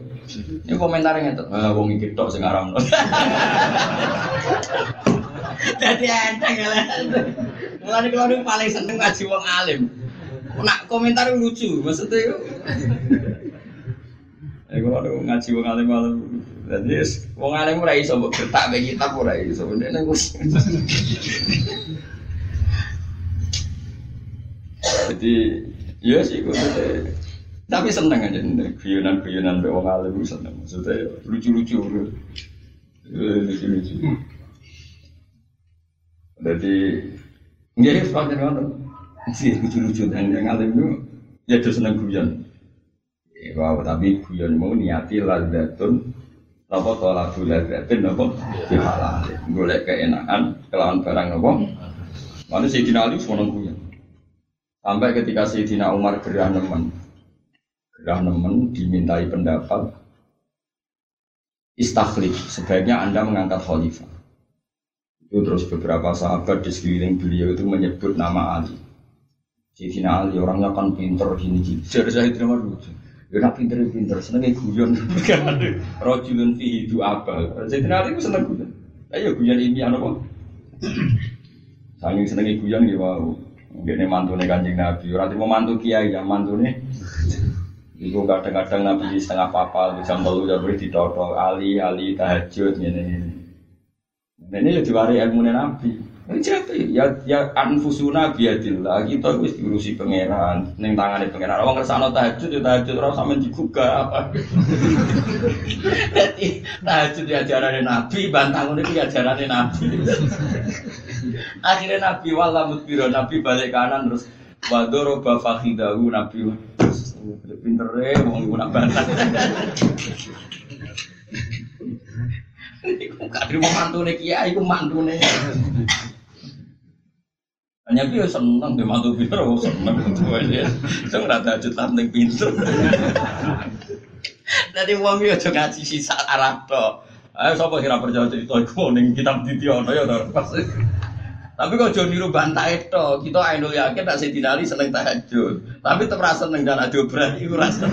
Ini komentarnya itu, ah, wong iki tok sing ngaram no. Jadi enteng ya lah. Mulai kalau paling seneng ngaji wong alim. Nak komentar lucu, maksudnya Ya kalau ada ngaji wong alim alim, jadi wong alim ora iso mbok getak bagi kitab ora iso. Nang Jadi ya sih gue tapi seneng aja nih guyonan guyonan be wong alim seneng. Maksudnya lucu lucu lucu lucu. Jadi nggak sepanjang ngono. Sih lucu lucu dan yang alim itu ya terus seneng guyon. Wow, tapi guyon mau niati lazatun apa tolak lazatun apa dihalal. Golek keenakan kelawan barang apa. Mana sih Dina Ali semua guyon. Sampai ketika Sayyidina Umar gerah nemen, gerah nemen dimintai pendapat istakhlif sebaiknya anda mengangkat khalifah. Itu terus beberapa sahabat di sekeliling beliau itu menyebut nama Ali. Sayyidina Ali orangnya kan pinter gini gini. Jadi saya nama lucu. Ya nak pinter pinter, senengnya guyon. Rojulun fi hidu abal. Jadi nanti aku seneng guyon. Ayo guyon ini apa? Saking senengnya guyon gitu wow. Gini mantu nih kanjeng Nabi. Orang mau mantu kiai ya mantu nih. Iku kadang-kadang Nabi setengah papal jam telu jam beri ditoto ali ali tahajud ini ini. Ini ya diwari ilmu Nabi. Ini cerita ya ya anfusuna biadillah kita wis diurusi pangeran ning tangane pangeran. Wong kersane tahajud ya tahajud ora sampe digugah apa. Dadi tahajud ya ajarane Nabi, bantangun itu ya Nabi. Akhirnya Nabi wala mutbiro Nabi balik kanan terus wadoro bafakhidahu Nabi pintere wong iku nak bantah. Iku terima mantune kiai iku mantune. Hanya dia seneng dia mantu pinter, oh seneng itu aja. Saya nggak ada juta penting pinter. Jadi uang dia juga ngaji sisa Arab toh. Ayo siapa kira percaya cerita itu ning kitab Dityono ya toh. Tapi kok jauh niru bantai itu, kita ayo yakin tak sedinali seneng tahajud. Tapi tetap seneng dan ada berani itu rasa.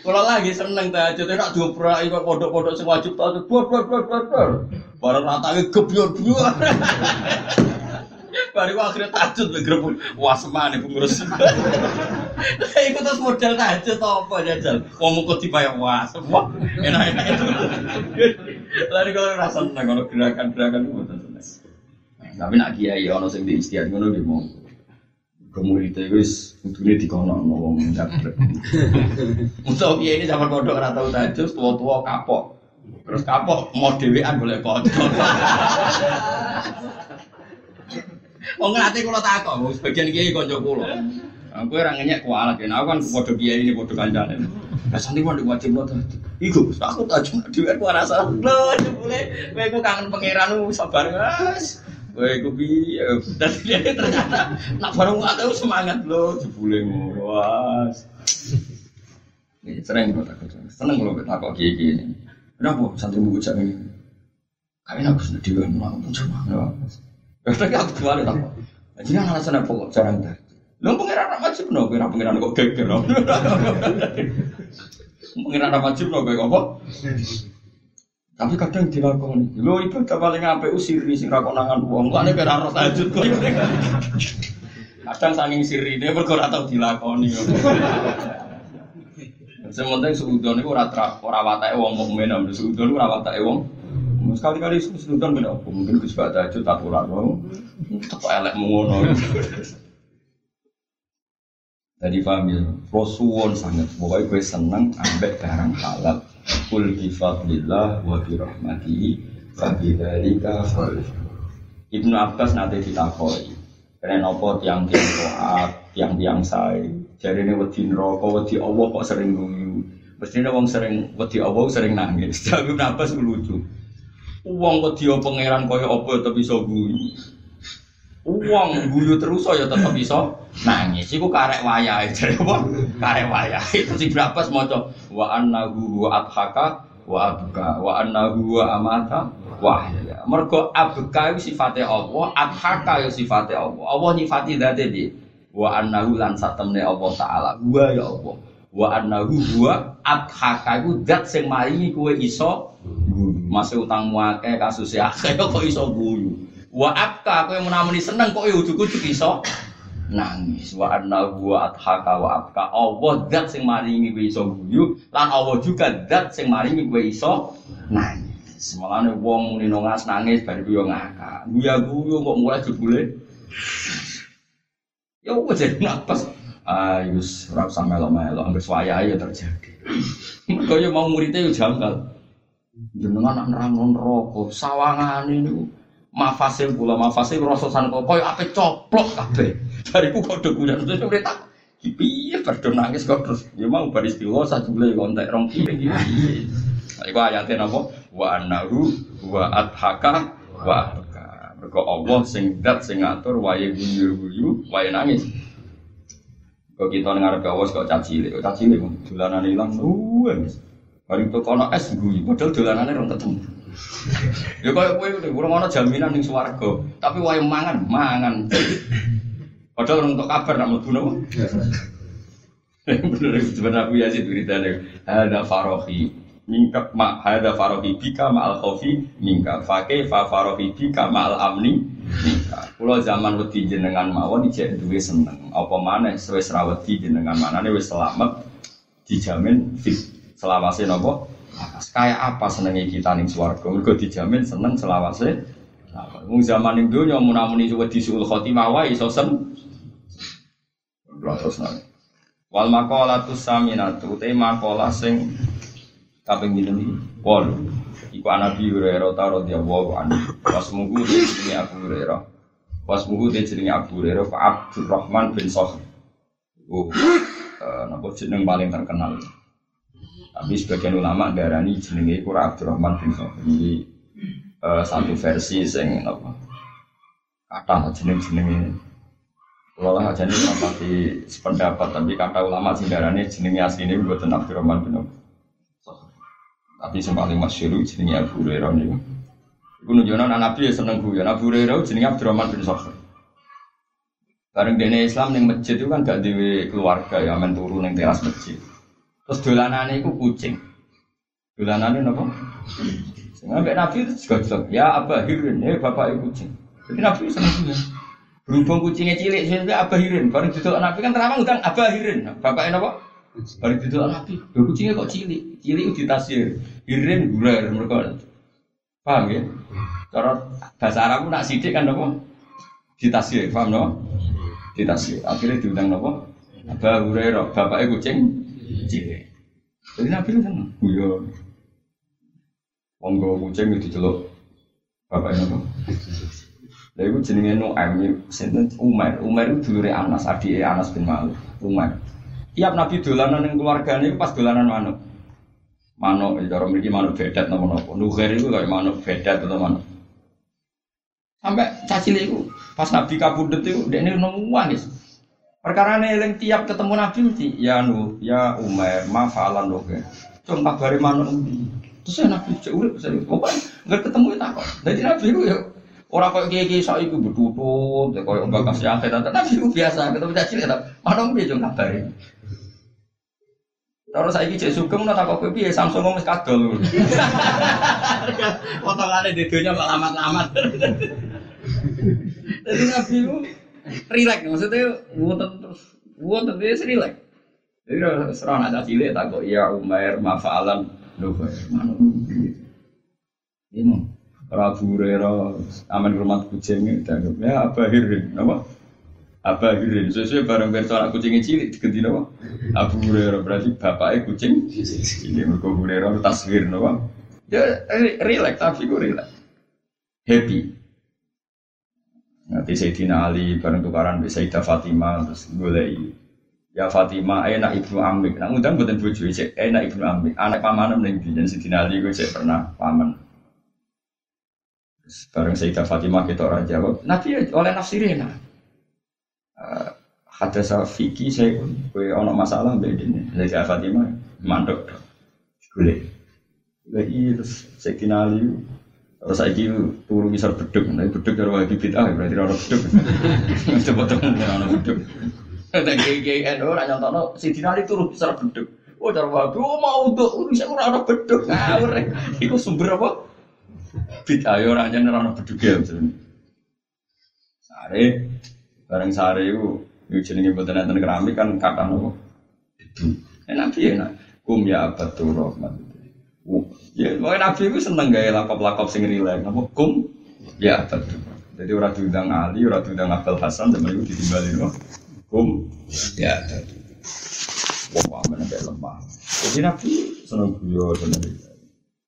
Kalau lagi seneng tahajud, nak dobra itu pondok-pondok sing wajib tahajud, bor bor bor bor bor. Barang ratangnya gebyur biur. Baru akhirnya tahajud begrep wah semane pengurus. Iku terus model tahajud apa jajal? Wong kok dibayar wah semua enak-enak itu. Lalu kalau rasa seneng kalau gerakan-gerakan itu seneng. Tapi nak kiai ono sing di istiadat ngono di mau Kemudian itu wis kudune dikono wong ndablek. Untuk kiai ini zaman pondok ora tau tahajud, tua-tua kapok. Terus kapok mau dhewean boleh kanca. Wong ngerti kula takok, wong sebagian kiai kanca kula. Aku ora ngenyek kualat ya, aku kan padha kiai ini padha kancane. Lah santi mau diwajib lo tadi. Iku aku tak cuma dhewe ku rasa lho jebule kowe kangen pangeran sabar guys. Kowe iku piye? Dan dia ternyata nak bareng aku semangat lo jebule was. Ini sering kok takut. Seneng kalau takut ini. Kenapa santri buku cak ini? Kayaknya aku sudah dewa mau pun semangat. Tapi aku kembali tak. Jadi alasan apa kok jarang tadi? Lo pengiran apa wajib no? Pengiran pengiran kok geger no? Pengiran apa wajib no? Kayak apa? Tapi kadang dilakoni. Lo ibadah paling apa usiri sing rakonangan uang. Kok ane kira roh tajud kok. Kadang saking siri ini berkor atau dilakoni. Sementing seudon itu ora ora watake wong mukmin, seudon ora watake wong Sekali-kali sesudah beda apa? Mungkin Gus Baca itu tak pulang dong. Tak elek mengono. Jadi paham ya, Rasulullah sangat pokoknya gue seneng ambek barang halal. Kul bifadlillah wa birahmatihi wa bidzalika Ibnu Abbas nanti ditakoi. Karena apa tiang-tiang doa, tiang-tiang saya. Jadi ini wedi neraka, wedi Allah kok sering guyu. Mestinya wong sering wedi Allah sering nangis. Tapi Ibnu Abbas lucu. Uang dia pangeran kaya apa bisa guyu. Uang guyu terus ya tetep bisa nangis. Iku karek wayahe jare apa? Karek wayahe. Terus berapa maca wa annahu wa adhaka wa abka wa annahu wa amata wa ahya. Mergo abka iku sifate Allah, adhaka ya sifate Allah. Allah nyifati dzate di wa annahu lan satemne Allah taala. Wa ya Allah. Wa annahu wa adhaka iku zat sing maringi kowe iso masih utang akeh kasus ya kok iso guyu wa abka kowe menamuni seneng kok ujug-ujug iso? Nangis. Wa anna wa adhaka wa abka. Allah zat sing maringi kowe iso guyu lan Allah juga zat sing maringi kowe iso nangis. Semalane wong muni nangis nangis bar yo ngakak. Guya guyu kok mulai jebule. Ya wis jadi napas ayo ora usah melo-melo anggere wayahe ya terjadi. Mergo yo mau muridnya yo janggal. Jenengan nak nerang rokok sawangan ini mafasil pula mafasil rososan kok koyo ape coplok kabeh. Bariku kok dokumen terus udah tak piye berdo nangis kok terus. Ya mau baris dilo satu beli kontak rong piye piye iku ayatnya napa? Wa annahu wa adhaka wa mergo Allah sing dat sing ngatur wae guyu-guyu wae nangis. Kok kita ngarep Allah kok caci cilik caci cilik dolanan ilang suwe Hari itu kono es guyu, padahal dolanannya orang ketemu. Ya kayak kue udah kurang ono jaminan ning swarga, tapi wae mangan, mangan. Padahal orang untuk kabar nak mlebu napa? Bener sebenarnya aku ya sih beritanya. Ada farohi. minka ma hadza farahi bika ma al khaufi minka fa kaifa farahi bika ma al amni minka kula zaman wedi jenengan mawon ijek duwe seneng apa maneh wis ra wedi jenengan manane wis selamat dijamin fit selawase napa kayak apa senenge kita ning swarga mergo dijamin seneng selawase Wong zaman ning donya mun-muni wedi suul khotimah wae iso sen terus nang Wal maqalatus saminatu te maqala sing kaping pinten iki? Wol. Iku Nabi Hurairah radhiyallahu anhu. Wasmuhu jenenge Abu Hurairah. Abu Hurairah Pak Abdurrahman bin Sakhr. Oh, uh, napa jeneng paling terkenal. Tapi sebagian ulama darani jenenge iku Abdurrahman bin Sakhr. Ini uh, satu versi sing napa? Kata jeneng-jenenge kalau aja nih di sependapat, tapi kata ulama sing darane jenenge asline buat Abdurrahman bin Tapi yang paling masyhur jenenge Abu Hurairah niku. Iku nunjukno anak Nabi ya seneng guyon. Abu Hurairah jenenge Abdurrahman bin Sakhr. Bareng dene Islam ning masjid itu kan gak dewe keluarga ya men turu ning teras masjid. Terus dolanane iku kucing. Dolanane napa? Sing ambek Nabi itu juga ya Abah Hirin, ya bapak kucing. Jadi Nabi seneng guyon. Berhubung kucingnya cilik, saya abahirin. Baru duduk nabi kan teramang utang abahirin. Bapaknya apa? Baru duduk nabi. Dua kucingnya kok cilik? Cilik itu ditasir. Hirin guler mereka. Paham ya? Cara bahasa Arab nak sidik kan apa? Ditasir, paham no? Ditasir. Akhirnya diundang apa? Abah Hurairah, bapaknya kucing cilik. Jadi nabi itu seneng. Iya. Wong kucing itu celok. Bapaknya apa? Lha iku jenenge Nuaim, sinten Umar. Umar itu dulure Anas, adike Anas bin Malik. Umar. Tiap Nabi dolanan ning keluargane pas dolanan manuk. Manuk, ya cara mriki manuk bedat napa-napa. Nugher itu kayak manuk bedat atau manuk. Sampai caci itu pas Nabi kabudut dia ini nangis. Perkara ini tiap ketemu Nabi mesti ya nu ya Umar ma falan loh ya. Cuma kabari manuk Terus ya Nabi cek urip saya pokoknya nggak ketemu itu apa. Jadi Nabi itu ya Orang kok kiai saya itu bertutut, ya mbak kasih akhir, tapi itu biasa. Ketemu caci ya, mana dia juga ngabari. Terus saya cek sugeng takut kopi ya Samsung ngomong kadol. Potongannya di dunia kok lama-lama. Jadi nabi itu relax maksudnya wonten terus wonten dia relax. Jadi serang ada cilik takut ya Umar mafalan mana ini Rabu Rera, aman rumah kucing itu, ya apa hirin, apa? Apa hirin, sesuai bareng berto anak kucingnya cilik diganti apa? Abu Hurairah berarti bapaknya kucing. Ini mereka Hurairah taswir, apa? Ya relax, tapi gue relax, happy. Nanti Sayyidina Ali bareng tukaran Sayyidah Fatimah terus gue Ya Fatimah, enak ibnu Amik. Nah, undang buatan bojo cek, enak ibnu Amik. Anak paman mending di Sayyidina Ali gue cek pernah paman. Bareng Sayyidah Fatimah kita orang jawab, Nabi oleh nafsirin. Uh, eh, Hadza Safiki saya kue ono masalah beda ini. Sayyidah Fatimah mandek. Boleh. Lagi terus saya kenali Terus saya kira turu misal beduk, nah beduk dari wajib bid'ah berarti orang beduk. Coba temen orang beduk. Dan kiai NU orang nyontono si Dinali turu misal beduk. Oh cara wajib, oh mau untuk urusan orang beduk ngawur. Itu sumber apa? Bid'ah ya ora nyen ora bedug ya jenenge. Sare bareng sare iku jenenge mboten enten keramik kan kata nopo. Enak piye enak. Kum ya abatur rahmat. Ya, mau nabi itu seneng gaya lakop-lakop sing rileks. Napa kum ya abatur. Jadi orang diundang Ali, orang diundang Abdul Hasan, zaman itu loh. Kum ya abatur. Wah, mana kayak lemah. Jadi nabi seneng guyon, seneng.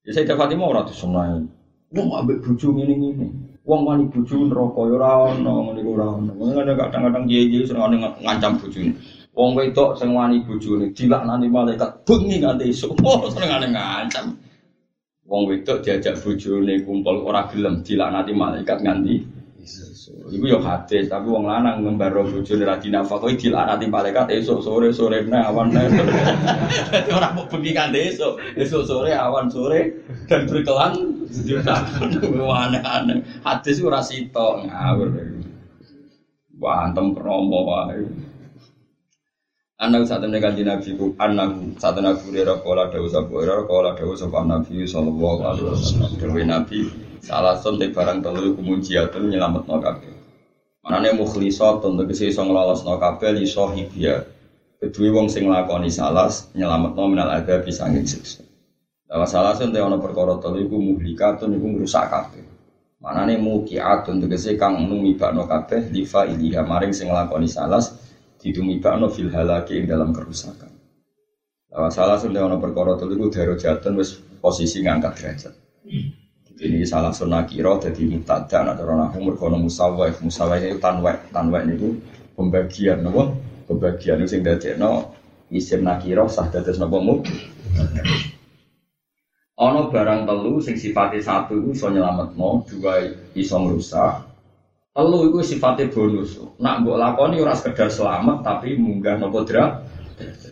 Ya saya dapat mau ratus seneng. Wong ambek bojo ngene ngene. Wong wani bojo neraka ya ora ono ngene ora ono. Kadang-kadang kiye-kiye seneng ngancam bojone. Wong wedok sing wani bojone dilaknani malaikat bengi nganti esuk. Oh senengane ngancam. Wong wedok diajak bojone kumpul ora gelem dilaknati malaikat nganti Iku yo hadis, tapi wong lanang ngembaro bojone ra dinafakoi dilaknati malaikat esuk sore sore nah awan nah. Dadi ora mau bengi kanthi esuk, esuk sore awan sore dan berkelan aneh-aneh. Hadis ora sito ngawur. Wah, antem kromo wae. Anak saat ini kanji Nabi ku anak saat ini Abu Hurairah kala dawu sabu Hurairah kala dawu sabu Nabi sallallahu alaihi wasallam dawu Nabi salah sonte barang telu kumunjiatun nyelamet no kabeh. Manane mukhlisat untuk kese iso nglolosno kabeh li sahibia. Kedue wong sing nglakoni salas nyelametno minal ada bisa siksa. Dawa salah sonte ana perkara telu iku muhlikatun iku ngrusak kabeh. Manane mukiatun tegese kang numibakno kabeh lifa iliha maring sing nglakoni salas ditumibakno fil halaki ing dalam kerusakan. Nah, salah satu ono perkara telu iku darajatun wis posisi ngangkat derajat. Ini salah sunah kira jadi mutada nah cara nahu merkono musawai musawai itu tanwek tanwek itu pembagian nopo pembagian sing no isim nakiro sah dados nopo mu Ono barang telu sing sifatnya satu itu iso nyelametno dua iso ngrusak Telu itu sifatnya bonus. Nak mbok lakoni ora sekedar selamat tapi munggah nopo.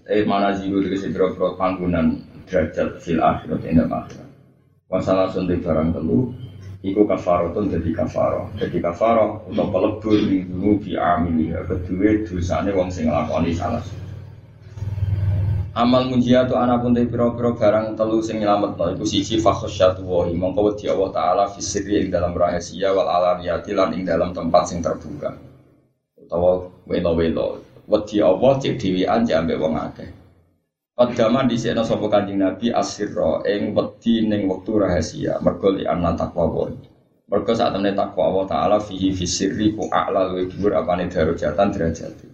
Eh mana jiwa dari biro biro panggungan derajat fil akhirat indah akhirat. Masalah suntik barang telu. Iku kafarotun jadi kafaro. Jadi kafaro untuk pelebur minggu bi amiliha. Kedua dosanya wong sing lakoni salah. Amal munjiatu anak pun piro-piro barang telu sing nyelamet no iku siji fakhosyatu wahi mongko wedi Allah taala fisiri ing dalam rahasia wal alaniyati lan ing dalam tempat sing terbuka. Utawa welo-welo. Wedi Allah cek dhewean cek ambek wong akeh. Qaddaman dhisikna sapa Kanjeng Nabi asirra ing wedi ning wektu rahasia. Mergo li anna taqwa wa mergo saat temne takwa Allah taala fihi fisiri ku a'la luwih dhuwur apane darajatan derajat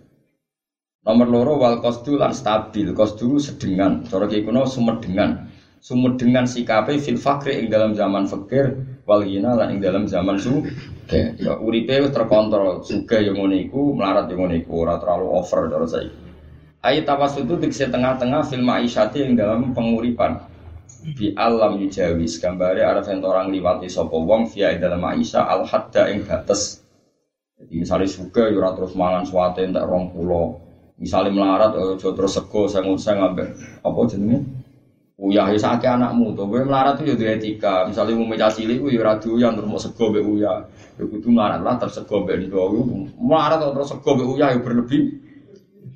Nomor loro wal kosdu lan stabil. Kosdu sedengan. Cara kiai kuno sumedengan. Sumedengan sikape fil fakri ing dalam zaman fakir wal ghina lan ing dalam zaman su. Ya uripe terkontrol. Suga yang ngono iku, melarat yang ngono iku, ora terlalu over cara saya. Ayat itu dikse tengah-tengah film Aisyati yang dalam penguripan di alam yujawis gambare ada orang liwati sopo wong via dalam Aisyah al hadda ing batas jadi misalnya suka yura terus mangan suate entek rong pulau Misalnya melarat, oh, terus sego, ngusah ngambil apa jenenge? Uyah ya sakit anakmu gue melarat tuh ya etika. Misalnya mau meja cilik, gue radu yang terus mau sego be uyah. Ya kudu melarat lah terus sego be. Melarat terus sego be uyah ya berlebih.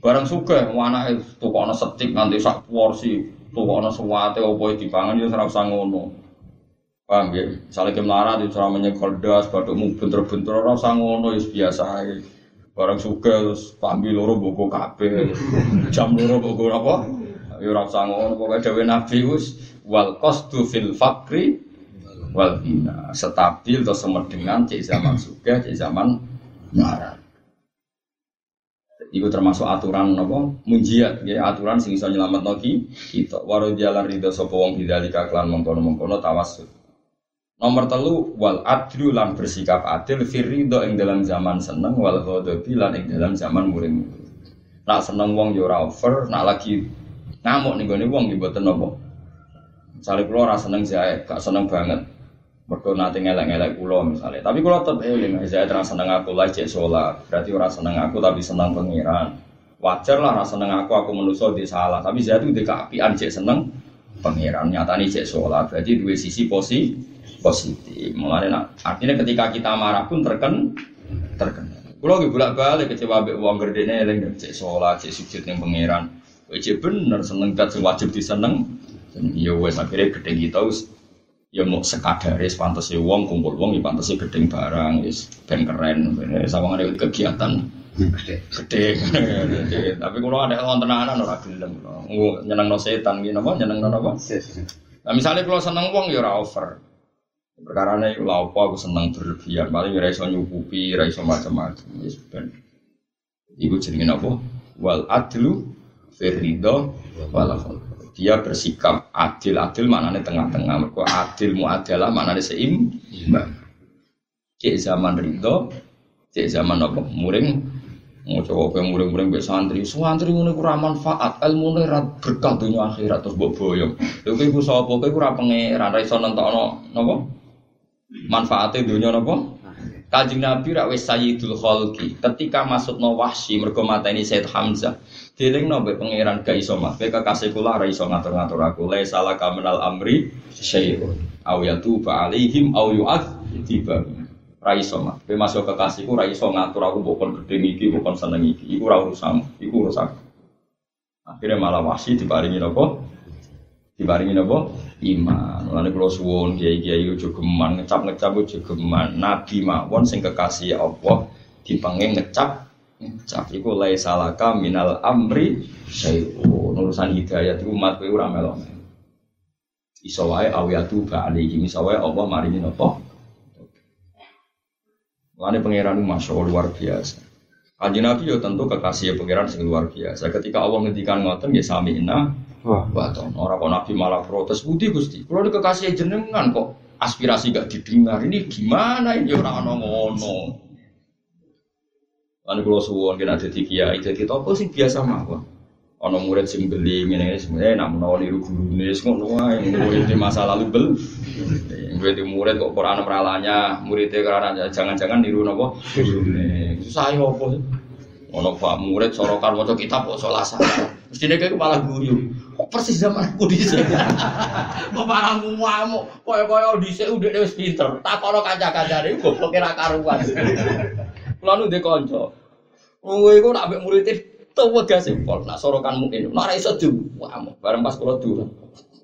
Barang suka, anak itu tuh kono setik nanti sak porsi, tuh kono suwate apa dipangan ya serap sangono. Paham ya? Misalnya ke melarat itu cara menyekol das, badukmu bentur-bentur orang sangono ya biasa aja. Barang suka terus pambil loro buku kape, jam loro buku apa? Ya ora usah ngono pokoke Nabi us wal qasdu fil fakri wal bina. Stabil atau semedengan cek zaman suka, cek zaman marah. Iku termasuk aturan nopo munjiat ya aturan sing iso nyelametno ki kita waro jalan ridho sapa wong bidzalika klan mengkono-mengkono tawassul Nomor telu wal adlu lan bersikap adil firrido ing dalam zaman seneng wal ghadabi lan ing dalam zaman muring. Nak seneng wong yo over, nak lagi ngamuk nih gue wong mboten napa. Misale kula ora seneng jae, gak seneng banget. Mergo nanti ngelek-ngelek kula misalnya. Tapi kula tetep eling jae terus seneng aku lah cek sholat. Berarti ora seneng aku tapi seneng pengiran. Wajar lah ora seneng aku aku menuso di salah. Tapi saya tuh di keapian cek seneng pengiran. Nyatane cek sholat. Berarti dua sisi posisi positif. Mulai nak artinya ketika kita marah pun terken terken. Kalau lagi bolak balik kecewa be uang gede nih, lagi cek sholat, cek sujud yang pangeran. Wajib bener seneng kat wajib diseneng. Ya wes akhirnya gede kita us ya mau sekadaris pantas ya uang kumpul uang ya pantas gede barang is ben keren sama ada kegiatan gede gede tapi kalau ada orang tenanan orang gelem nyenang no setan gitu apa nyenang no apa nah misalnya kalau seneng uang ya over Perkara ini apa aku senang berlebihan, paling raiso nyukupi, raiso macam-macam. Ya sudah. Ibu jadi apa? Wal adlu firrido wal Dia bersikap adil, adil maknanya tengah-tengah. Mereka adil adalah maknanya seimbang. Cek zaman ridho, cek zaman apa? Muring, mau coba ke muring-muring be santri, santri ini kurang manfaat, ilmu ini berkah dunia akhirat terus bawa boyong. Lalu ibu sapa, kowe kurang pangeran, raiso nonton nopo, manfaatnya dunia nopo Kajing Nabi rak wis sayyidul khalqi. Ketika masuk no wahsi mergo mateni Said Hamzah. Deling no be pangeran ga iso mah. Be kekasih kula ra iso ngatur-ngatur aku. La salah kaminal amri syai'un. Aw yatuba alaihim aw yu'adziba. Ra iso mah. Be masuk kekasihku ra iso ngatur aku bukan gede iki, bukan seneng iki. Iku ra urusan. Iku urusan. Akhirnya malah wahsi diparingi nopo? Diparingi nopo? Iman. Lalu kalau suwon kiai kiai ujo geman ngecap ngecap ujo geman. Nabi mawon sing kekasih Allah dipengen ngecap ngecap. Iku lai salaka minal amri syai'un. Urusan hidayat itu umat kowe ora melo. Iso wae awiyatu ba'alihi. Iso wae Allah maringi nopo? Lalu pangeran masya luar biasa. Kanjeng Nabi ya tentu kekasih pangeran sing luar biasa. Ketika Allah ngendikan ngoten ya sami inna Wah. Waton, orang kok Nabi malah protes, budi gusti. Kalau ada kekasih jenengan kok aspirasi gak didengar, ini gimana ini orang ono ngono. Lalu kalau suwon kena jadi kiai, jadi topo sing biasa mah Ono murid sing beli ini sebenarnya nak menawa niru guru nih, ngono wae murid di masa lalu bel. Murid di murid kok Quran meralanya, muridnya karena jangan-jangan niru nopo guru nih. Susah ya apa sih? Ono pak murid sorokan maca kitab kok salah salah. Mestine kayak malah guyu. Kok persis zaman aku dhisik. Kok malah ngamuk. Kaya-kaya dhisik udah wis pinter. Takono kanca-kancane goblok ra karuan. Kulo nu ndek kanca. Kowe iku nak ambek murid tuwa gas pol. Nak sorokan mungkin. Nak ra iso diwamu. Bareng pas kula durung.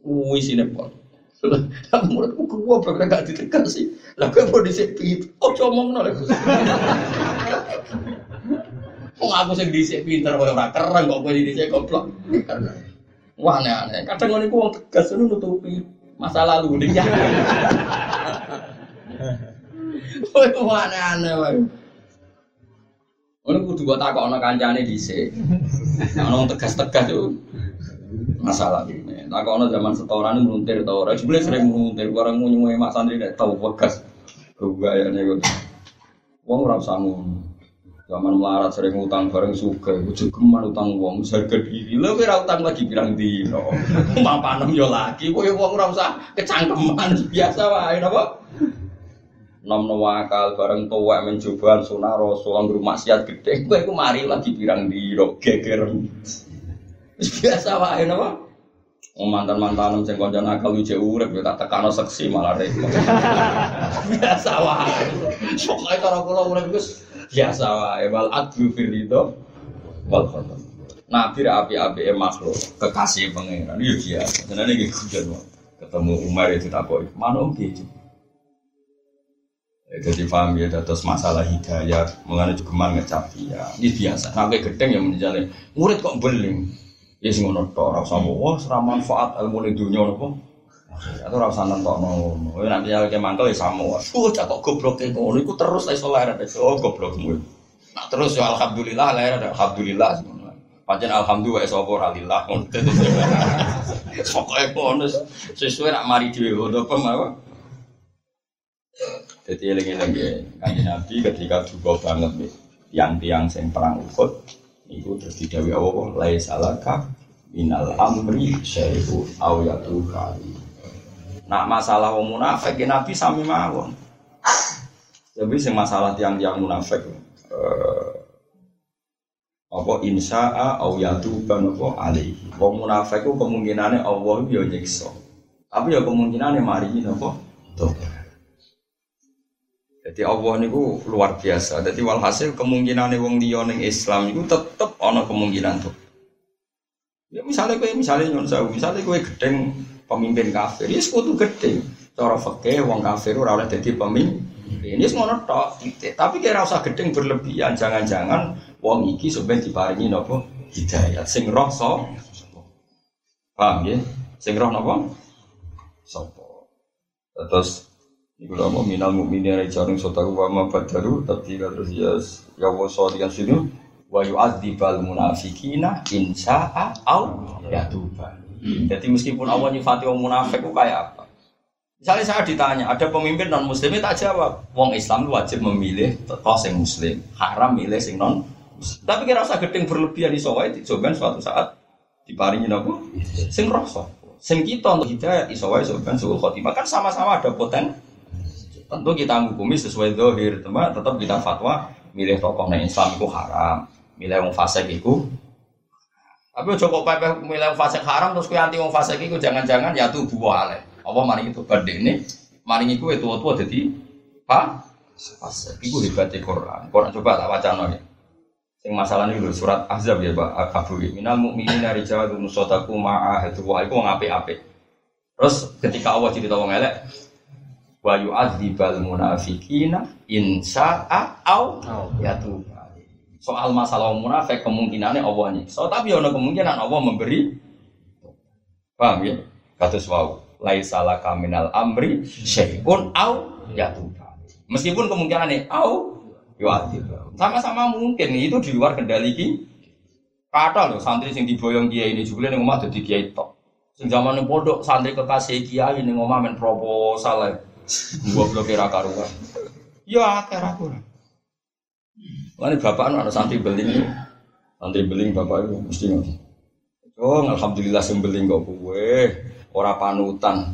Kuwi sine pol. Lah muridku gua bergerak gak ditegasi. Lah kowe mau dhisik pinter. Ojo omongno lek. Wong aku sing dhisik pinter kowe ora keren kok kowe dhisik goblok. Wah aneh-aneh. Kadang ngono iku wong tegas ngono nutupi masa lalu dia. Kowe wah aneh-aneh wae. Ngono kudu kok takokno kancane dhisik. Nek ono tegas-tegas yo masalah ini. Takokno zaman setoran meluntir ta ora. Jebule sering meluntir orang nyuwe mak santri nek tau bekas. Kegayane kok. Wong ora usah ngono. Zaman melarat sering utang bareng suka, ujuk geman utang uang, harga diri. Lo kira utang lagi bilang dino, mapanem yo lagi, kowe uang ora usah kecangkeman biasa wae napa? Nom wakal bareng tua mencoba sunah rasul anggur maksiat gede, kowe iku mari lagi pirang dino, geger. Biasa wae napa? Oh mantan mantan sing kanca nakal uje urip ya tak tekano seksi malah repot. biasa wae. Pokoke cara kula urip wis biasa wae wal adlu fil ridho wal qadar. Nabi ra api-api makhluk kekasih pangeran yo biasa. Jenenge kujen wae. Ketemu Umar itu takoki, "Mana om gitu?" Ya, jadi paham ya, terus masalah hidayat, mengenai juga ngecap dia, ini biasa. Sampai gedeng yang menjalin, murid kok beling, ya sing ngono tok ora usah wah ora manfaat ilmu ning dunya napa atau ora usah nentokno ngono. Kowe nanti ya ke mangkel ya samo oh cak kok goblok e ngono? Iku terus iso lahir oh goblokmu. Nah terus ya alhamdulillah lahir ada alhamdulillah Pancen alhamdulillah sapa ora lillah ngono. Pokoke ngono sesuai nak mari dhewe ngono apa apa? Jadi eling-eling ya. Kanjeng Nabi ketika duka banget nih tiang-tiang sing perang Uhud itu terus didawi Allah lai salaka minal amri syai'u aw kali nak masalah wong munafik ya Nabi sami mawon tapi sing masalah tiang-tiang munafik eh, apa insya'a aw yatuba apa alaihi wong munafik ku kemungkinannya Allah yo nyiksa tapi ya kemungkinannya mari napa jadi Allah niku luar biasa. Jadi walhasil kemungkinan wong liya ning Islam itu tetep ana kemungkinan tuh. Ya misalnya kowe misalnya nyon sewu, misalnya kowe gedeng pemimpin kafir, ya sekutu gedeng. Cara fikih wong kafir ora oleh dadi pemimpin. Ini semua tok, tapi kira usah gedeng berlebihan. Jangan-jangan wong iki sebenarnya diparingi nopo hidayat. Sing roh so, paham ya? Sing roh nopo? Sopo. Terus Iku lama minal mukminin rijalun sotaku wa ma badaru tapi terus ya ya wa sini wa yu'adzibal munafikina insya'a au yatuba. Jadi meskipun Allah nyifati orang munafik itu kayak apa? Misalnya saya ditanya, ada pemimpin non muslim tak jawab. Wong Islam wajib memilih tokoh sing muslim, haram milih sing non. Tapi kira usah gedeng berlebihan di sawai, dicoba suatu saat diparingi apa? Sing rasa. Sing kita untuk hidayat isowai soban suul khotimah kan sama-sama ada poten Tentu kita menghukumi sesuai dohir, teman. Tetap kita fatwa milih tokoh nah Islam itu haram, milih wong fasik itu. Tapi cukup pepe milih wong fasik haram terus kue anti wong fasik itu jangan-jangan ya tuh buah ale. Apa maring itu berde ini, maring itu itu tua jadi apa? Fasik. Itu hebatnya Quran. Quran coba tak baca nih. Sing masalah ini lho surat Ahzab ya Pak Abu Minal mukminina rijalun sadaqu ma'ahadu wa iku wong apik-apik. Terus ketika Allah cerita wong elek wa yu'adzibal munafiqina in sya'a au. Soal masalah munafik kemungkinannya Allah nyiksa, tapi ada kemungkinan Allah memberi Paham ya? Kados wau, laisa laka minal amri syai'un au yatub. Meskipun kemungkinannya au yu'adzib. Sama-sama mungkin itu di luar kendali ki. Kata loh santri sing diboyong kiai ini juga nih omah jadi kiai tok. Sing zaman pondok santri kekasih kiai nih omah men proposal ya. Gua belum kira karuan. Ya kira aku. Lalu bapak anak santri beling, santri beling bapak itu mesti ngono. Oh, alhamdulillah sing beling kok kowe, ora panutan.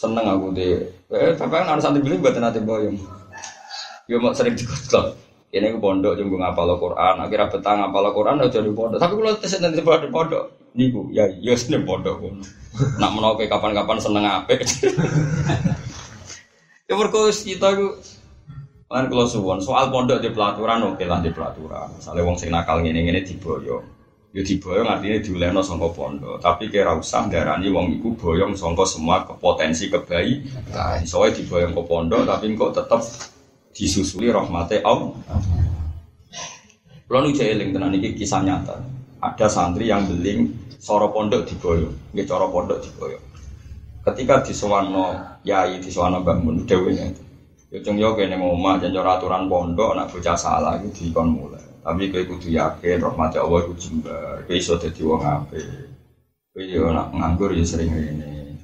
Seneng aku deh. Eh, bapak anak santri beling buat nanti boyong. Yo mau sering dikotok. Ini ke pondok jenggo ngapal Quran, akhirnya betang ngapal Quran udah jadi pondok. Tapi kalau tes nanti pada pondok, niku ya ya seneng pondok. Nak menau kapan-kapan seneng ape. ya berkos kita itu kan kalau suwon soal pondok di pelaturan oke lah di pelaturan. Misalnya wong sing nakal ngene ngene diboyong. Ya diboyong artinya diulehno sangka pondok. Tapi kira usah darani wong iku boyong sangka semua kebaikan. Soalnya diboyong ke pondok tapi kok tetap disusuli rahmate Allah. Kalau nu eling tenan iki kisah nyata. Ada santri yang beling soro pondok diboyong, nggih cara pondok diboyong. Ketika disewano yai disewano Mbak Mun dhewe itu. Ya cung yo kene omah jan aturan pondok nak bocah salah iku dikon mulai. Tapi kowe kudu yakin rahmate Allah iku jembar. Kowe iso dadi wong apik. Kowe yo nak nganggur ya sering ngene.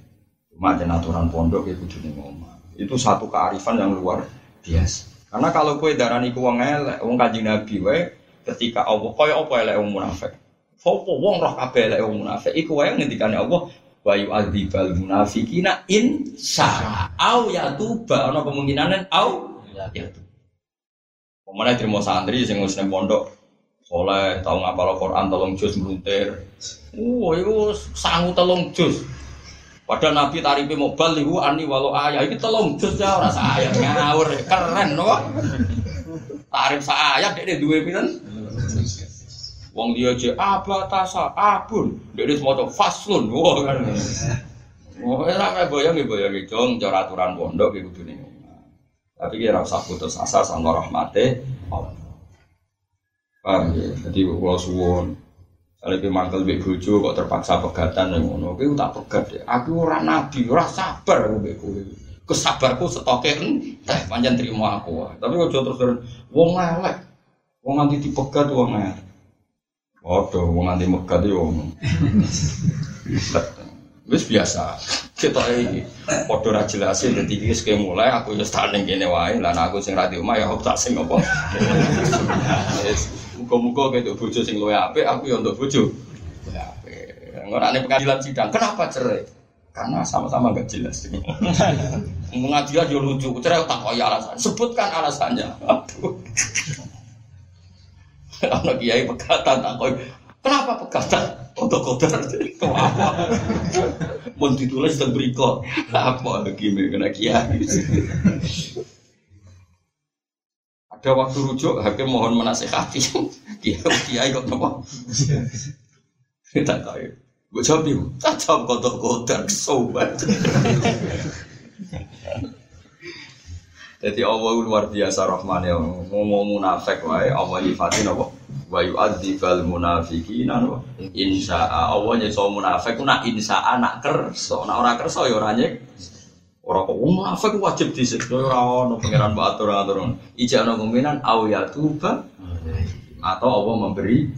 Cuma jan aturan pondok kowe kudu ning omah. Itu satu kearifan yang luar biasa. Karena kalau kue darani ku wong elek, wong kanjeng Nabi wae ketika Allah kaya apa elek wong munafik. Sopo wong roh kabeh elek wong munafik iku wae ngendikane Allah wa yu'adzibal munafiqina in syaa au yatuba ana kemungkinan au yatuba. Pemane terima santri sing wis nang pondok soleh tau ngapal Quran tolong juz mluntir. Oh, iku sangu tolong juz. Padahal Nabi tarife mau balihu ani walau ayah ini tolong jus ya ora saya ngawur keren no. Tarif saya dek dua pinan. Wong dia aja apa tasa abun dia semua faslun wah kan. Wah ora kayak bayang ya bayang jong cara aturan pondok gitu nih. Tapi kira usah putus asa sama rahmate Allah. Paham ya? Jadi kalau suwon kalau itu mangkel mbek bojo kok terpaksa pegatan yang ngono, kowe tak pegat ya. Aku ora nabi, ora sabar mbek. Kesabarku setoke teh panjang terima aku. Tapi kok terus terus wong elek. Wong nganti dipegat wong elek. Waduh, wong nganti megat yo wong. Wis biasa. Kita iki padha ra jelas dadi iki wis mulai aku wis tak ning kene wae. Lah aku sing ra di omah ya aku tak sing apa. Muga-muga kayak bojo sing luwe apik, aku ya untuk bojo. Ya apik. Ora pengadilan sidang, kenapa cerai? Karena sama-sama nggak jelas. Pengadilan yo lucu, cerai tak kaya alasan. Sebutkan alasannya. Aduh. Anak kiai pegatan tak koi. Kenapa pegatan? Untuk kotor itu apa? Mau ditulis dan berikut apa lagi kena kiai? Ada waktu rujuk, hakim mohon menasehati. Dia kiai kok nopo? Kita tahu. Gue jawab ibu, tak jawab kotor kotor, sobat. Jadi Allah luar biasa rahman ya, ngomong munafik wae, Allah nyifatin apa? Wa yu'adzibal munafiqina wa insya Allah nyiksa munafik nak insya nak kerso, nak ora kerso ya ora nyik. Ora kok munafik wajib disiksa ora ono pangeran mbok atur-atur. Ijak ono kemungkinan au ya tuba atau Allah memberi.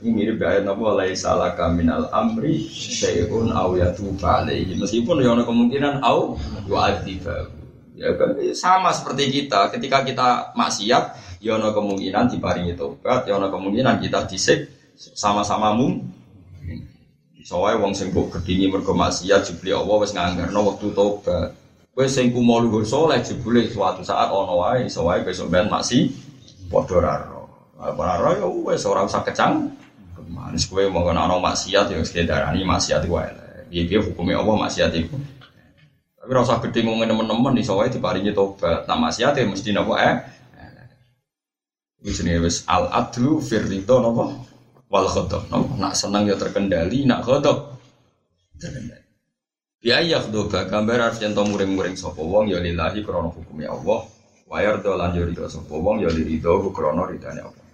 Ini mirip ayat napa laisa laka minal amri syai'un au ya tuba alaihi. Meskipun ya kemungkinan au yu'adzibahu. Ya kan sama seperti kita, ketika kita maksiat, ya ono kemungkinan diparingi tobat, ya ono kemungkinan kita disik sama-sama mung. Soalnya wong sing mbok gedingi mergo maksiat jebule Allah wis nganggarno wektu tobat. Kowe sing kumo luhur saleh jebule suatu saat ono wae iso wae besok ben maksi padha ra ya wis ora usah kecang. Manis kowe mau ono maksiat ya wis darani maksiat wae. Piye-piye hukume Allah maksiat iku. Tapi rasa gede ngomongin teman-teman di sawah diparingi tobat. Nah maksiat ya mesti nopo eh. Jenenge wis al adlu fir ridho napa? Wal ghadab. Napa? Nak seneng ya terkendali nak ghadab terkendali. Biaya khdoba gambar harus yang muring-muring sapa wong ya lillahi krana hukumnya Allah. Wa yarda lan yo ridho sapa wong ya liridho krana ridane Allah.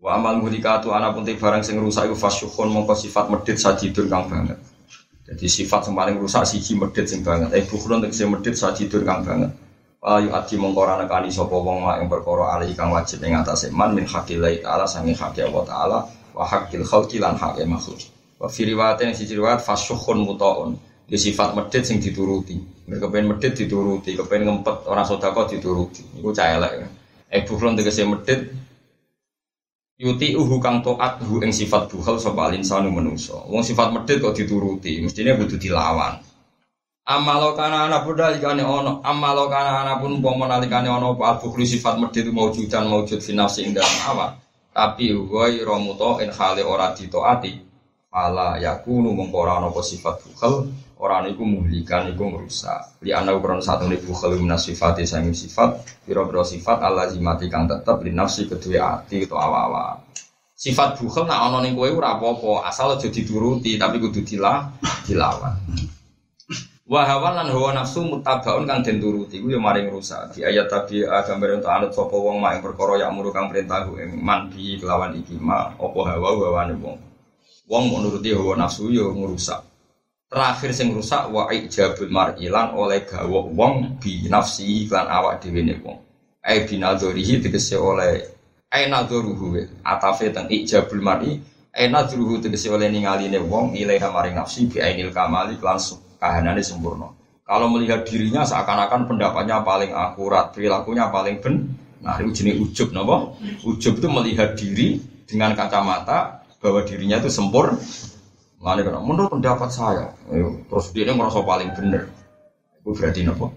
Wa amal mudikatu ana pun barang sing rusak iku fasyukhun mongko sifat medit sajidun kang banget jadi sifat yang paling rusak siji medit sing banget eh bukron tegese medit sajidun kang banget Ayu ati mongko ora nekani sapa wong mak ing perkara ali kang wajib ing atase man min haqqillah taala sange haqqi Allah taala wa haqqil khalqi lan haqqi makhluk. Wa fi riwayatin siji riwayat fasyukhun mutaun. Di sifat medit sing dituruti. Nek kepen medit dituruti, kepen ngempet ora sedekah dituruti. Iku cah elek. Eh bukhron tegese medit Yuti uhu kang toat hu ing sifat bukhal sapa alinsanu menungso. Wong sifat medit kok dituruti, mestinya kudu dilawan. Amalo kana ana budal ikane ono amalo kana ana pun umpama nalikane ono apa al sifat medhit maujudan maujud fi nafsi ing dalam awak tapi ghairu romuto in hale ora ditaati ala yakunu mongko ora ana sifat bukhal ora niku muhlikan iku ngrusak li ana ukuran satu niku bukhal minas sifat sing sifat pira-pira sifat alazimati kang tetep li nafsi kedue ati utawa awa sifat bukhal nak ana ning kowe ora apa-apa asal aja dituruti tapi kudu dilah dilawan Wa hawa lan hawa nafsu mutabaun kang den turuti ku yo maring rusak. Di ayat tadi gambar untuk anut sapa wong mak perkara yak muru kang perintah ing man bi kelawan iki ma apa hawa hawane wong. Wong mau nuruti hawa nafsu yo ngrusak. Terakhir sing rusak wa ijabul mar'ilan oleh gawa wong bi nafsi lan awak dhewe ne wong. Ai binadzurihi tegese oleh ai nadzuruhu atafe teng ijabul mar'i ai nadzuruhu tegese oleh ningaline wong ilaiha maring nafsi bi ainil kamali langsung kahanannya sempurna. Kalau melihat dirinya seakan-akan pendapatnya paling akurat, perilakunya paling ben. Nah, itu jenis ujub, nopo. Ujub itu melihat diri dengan kacamata bahwa dirinya itu sempurna. Mana kena menurut pendapat saya, terus dia merasa paling benar. Itu berarti nopo.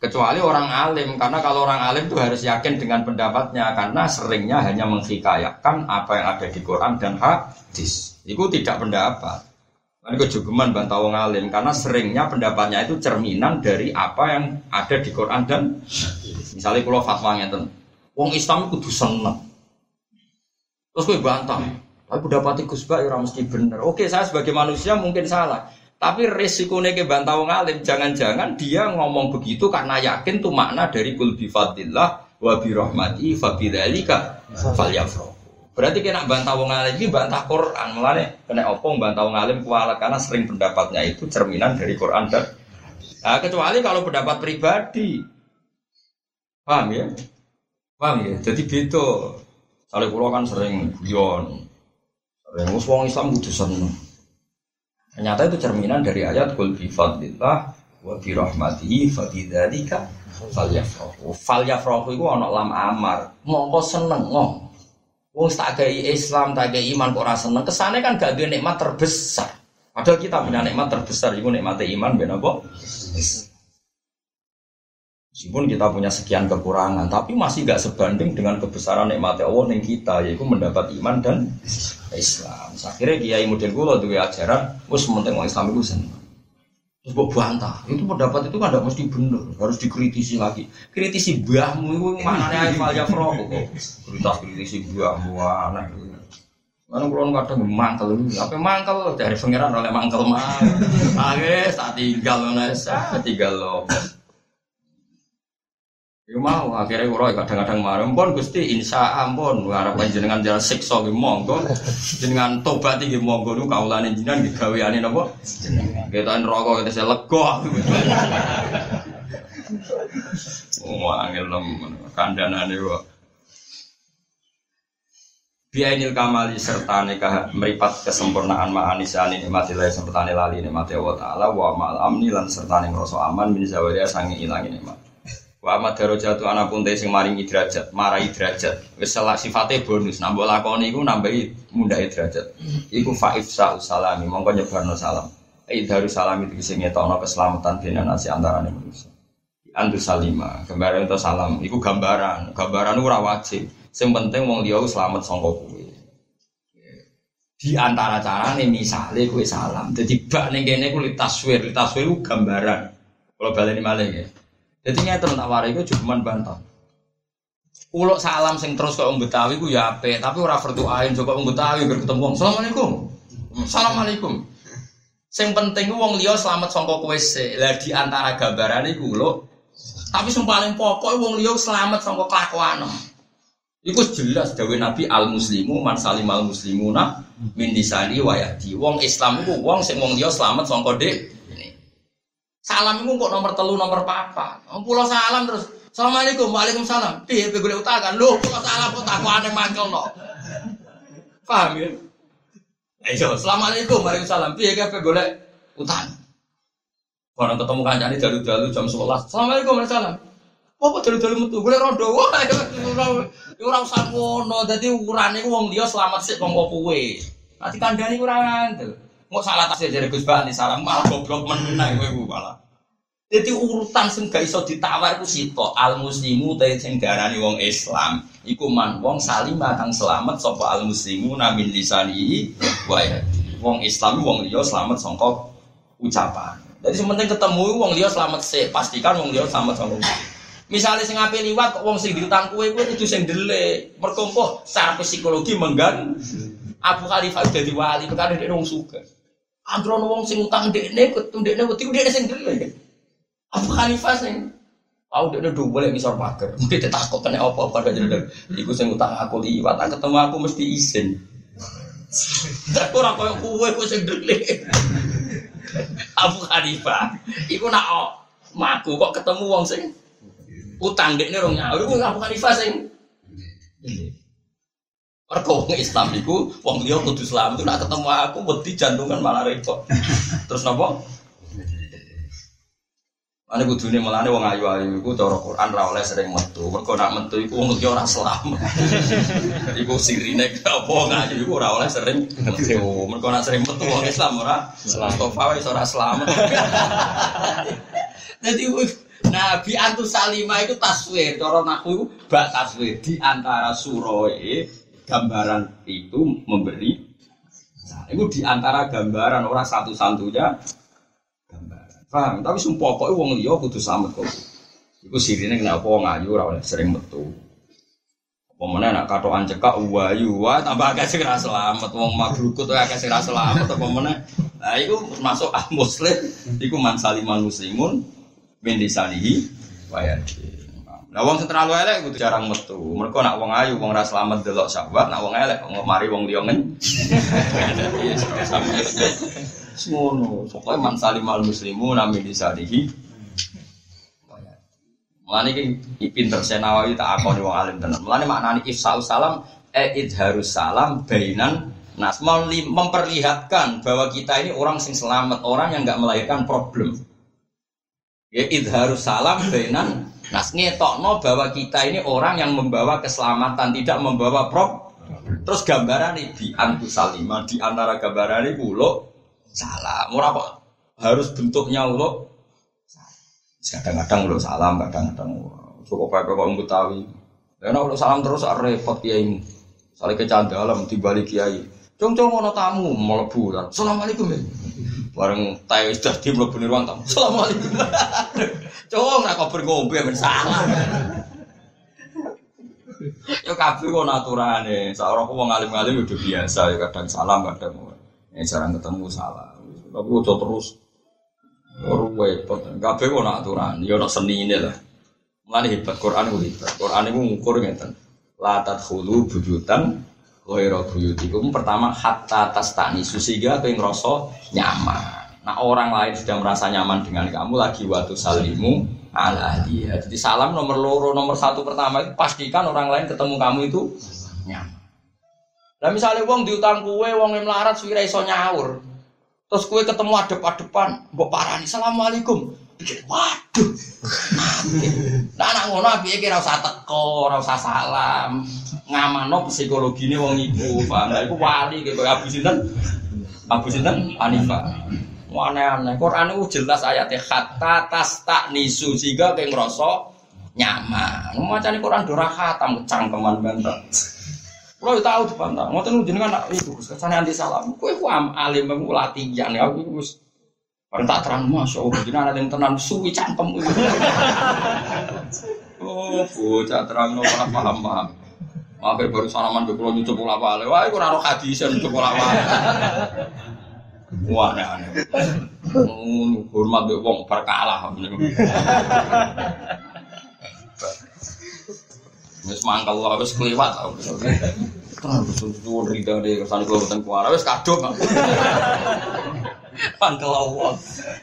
Kecuali orang alim, karena kalau orang alim itu harus yakin dengan pendapatnya, karena seringnya hanya menghikayakan apa yang ada di Quran dan hadis. Itu tidak pendapat. Ini kejogeman bantah wong alim karena seringnya pendapatnya itu cerminan dari apa yang ada di Quran dan misalnya kalau fatwa ngeten, wong Islam itu seneng. Terus gue bantah, tapi pendapat Gus Bak ya mesti bener. Oke, saya sebagai manusia mungkin salah. Tapi resikonya ke bantah wong alim, jangan-jangan dia ngomong begitu karena yakin tuh makna dari kul bifadillah wa birahmati fa bidzalika falyafrah. Berarti kena bantah wong alim ini bantah Quran. Mulane kena opong bantah wong alim karena sering pendapatnya itu cerminan dari Quran dan nah, kecuali kalau pendapat pribadi. Paham ya? Paham ya? Jadi gitu. Soalnya pulau kan sering guyon. Sering wong Islam kudu seneng. Ternyata itu cerminan dari ayat kul bi fadlillah wa bi rahmatihi fa bidzalika falyafrahu. Falyafrahu iku ana lam amar. Mongko seneng ngomong Wong tak gay Islam, tak gay iman kok rasa seneng. Kesane kan gak ada nikmat terbesar. Padahal kita punya nikmat terbesar, itu nikmat iman, benar kok. Meskipun kita punya sekian kekurangan, tapi masih gak sebanding dengan kebesaran nikmat Allah yang kita, yaitu mendapat iman dan Islam. Akhirnya kiai model gue tuh ajaran, gue sementing orang Islam itu seneng. Terus gue bantah, itu pendapat itu kan tidak mesti benar, harus dikritisi lagi. Kritisi buahmu itu mana nih Aifal kok? Kritis kritisi buahmu aneh. Mana kalau kadang mangkel itu, apa mangkel dari pangeran oleh mangkel mah. Akhirnya tak tinggal nasa, tinggal loh. Ya mau akhirnya kulo kadang-kadang marah pun gusti insya ampun harap jenengan jalan siksa gitu monggo. Jenengan tobat iki monggo nu kaulane jenengan di gaweane napa? Kita rokok kita saya lego oh angel nom kandanane kok. Biainil kamali serta nikah meripat kesempurnaan ma'anisani nikmatilah serta lali nikmati Allah Ta'ala wa ma'al amni lan serta ngerasa aman min zawaria sangi ilangi nikmat Wa amat darajatu ana pun sing maringi derajat, marai derajat. Wis salah sifate bonus, nambah lakoni iku nambahi mundhae derajat. Iku faif sa salami, mongko nyebarno salam. Ai daru salam itu sing ngetokno keselamatan dene nasi antarané manusia. Andu salima, gambaran itu salam, iku gambaran. Gambaran ora wajib. Sing penting wong liya selamat sangka kowe. Di antara carane misale kowe salam. Dadi bak ning kene ku taswir, taswir ku gambaran. Kalau baleni malih ya. Jadi teman tak warai itu cuma bantah. Ulok salam sing terus kok wong Betawi ku ya apik, tapi ora ain coba wong Betawi ger ketemu. Assalamualaikum. Assalamualaikum. Sing penting ku wong liya selamat kowe sik. Lah di antara ku ulok. Tapi sing paling pokok wong liya selamat sangka kelakuan. Iku jelas dawe Nabi al muslimu man salim al muslimuna min disani wa yadi. Wong Islam iku wong sing wong liya selamat sangka dek. Salam iku kok nomor telu nomor papa. Pulau salam terus Assalamualaikum, waalaikumsalam. Piye golek utakan? Lho, kok salah kok takwane mangkel no. Paham ya? Ayo, assalamualaikum, waalaikumsalam. Piye kowe golek utang? Orang ketemu kancane dalu-dalu jam 11. Assalamualaikum, waalaikumsalam. Apa dalu-dalu metu? Golek rondo. Wah, ora usah ngono. Dadi ukurane wong liya selamat sik kanggo kowe. Nanti kandhani ora ngandel. Mau salah tasih dari Gus Bani salam malah goblok meneh kowe malah. Jadi urutan sing gak iso ditawar ku sito al muslimu ta sing darani wong Islam. Iku man wong salim kang selamat sapa al muslimu namin lisani wa wong Islam wong liya selamat sangka ucapan. Jadi sementing ketemu wong liya selamat sih pastikan wong liya selamat sangka Misalnya sing ape liwat wong sing diutang kue kue itu sing dele merkompoh secara psikologi menggan Abu Khalifah jadi wali perkara dia wong suka. Androno wong sing utang dekne ketemu dekne wedi dekne sing dele. Abu Hanifah sing Aku udah dua boleh misal pagar, mungkin takut kena apa apa gak jadi. Iku sing utang aku liwat, tak ketemu aku mesti izin. Aku ora koyo kowe kowe sing dele. Abu Hanifah, iku nak maku kok ketemu wong sing utang dekne rong nyaur, iku Abu Hanifah sing Mergo wong Islam iku wong liya kudu Islam itu nak ketemu aku wedi jantungan malah repot. Terus napa? Ane kudune melane wong ayu-ayu iku cara Quran ra oleh sering metu. Mergo nak metu iku wong iki ora selamat. iku sirine apa wong ayu iku ora oleh sering metu. Mergo nak sering metu wong Islam ora selamat. Mustafa wis ora selamat. Dadi Nabi Antus Salimah itu taswir, cara naku itu bak taswir di antara suroe gambaran itu memberi. Nah, itu di antara gambaran orang satu-satunya Paham? Tapi sumpah pokoknya wong liya kudu selamat kok. Iku sirine kenapa wong ayu oleh sering metu. Apa nak katokan cekak wayu wae tambah akeh sing selamat wong mabrukut wae akeh sing selamat apa meneh. Nah iku masuk ah muslim iku man saliman muslimun min disanihi wa Nah wong terlalu elek kudu jarang metu. Mergo nak wong ayu wong ra selamat delok sahabat, nak wong elek kok mari wong liya ngen. Semono, pokoknya man salim al muslimu nami disadihi. Mulane iki pinter senawawi tak akoni wong alim tenan. Mulane maknane ifsa'u salam e idharus salam bainan nas memperlihatkan bahwa kita ini orang sing selamat, orang yang nggak melahirkan problem. Ya idharus salam bainan nas ngetokno bahwa kita ini orang yang membawa keselamatan, tidak membawa problem. Terus gambaran di antu salima di antara gambaran ini pulau salam. Ora kok harus bentuknya ulo. Kadang-kadang ulo salam, kadang-kadang cukup pakai kok Betawi. Karena ulo salam terus repot kiai. Saling kecandalam di balik kiai. Cung-cung mau tamu mlebu kan. Assalamualaikum ya. Bareng tayo sudah di mlebu ruang tamu. Assalamualaikum. Cung nak kok berngombe men salam. Yo kabeh kok naturane. Sak ora wong alim-alim udah biasa ya kadang salam kadang yang jarang ketemu salah. Tapi udah terus repot. Kabeh kok nak aturan, ya nak seni ini lah. Mulane hebat Quran ku hebat. Quran itu ngukur ngeten. La tadkhulu bujutan ghairu buyutikum. Pertama hatta tastani sehingga kowe ngrasa nyaman. Nah orang lain sudah merasa nyaman dengan kamu lagi waktu salimu ala dia. Jadi salam nomor loro nomor satu pertama itu pastikan orang lain ketemu kamu itu nyaman. Nah misalnya wong diutang kue, wong yang melarat suwira iso nyaur. Terus kue ketemu adep-adepan, mbok parani, Assalamualaikum. Pikir, waduh. Nah, anak ngono piye kira usah teko, ora usah salam. Ngamano psikologi ini wong iku, paham? Lah iku wali kayak Abu Sinten. Abu Sinten Hanifah. Aneh-aneh. Quran itu jelas ayatnya kata tas tak nisu sehingga kayak ngerasa nyaman. Macam Quran durah khatam kecangkeman banget. Kalau tahu di pantang, mau tahu jenengan itu, ke sana anti salam. Kue ku am alim aku latihan aku Orang tak terang masya Allah, jenengan ada yang tenang suwi cangkem. Oh, bocah terang no ora paham paham. Mampir baru salaman ke pulau nyucup pola wale. Wah, iku ora hadisan nyucup pola wale. Wah, aneh aneh. Hormat be wong berkalah. Wis lah, wis kliwat. Terus suwun rida de kersane kelorotan kuara wis kadung. Mangkel Allah.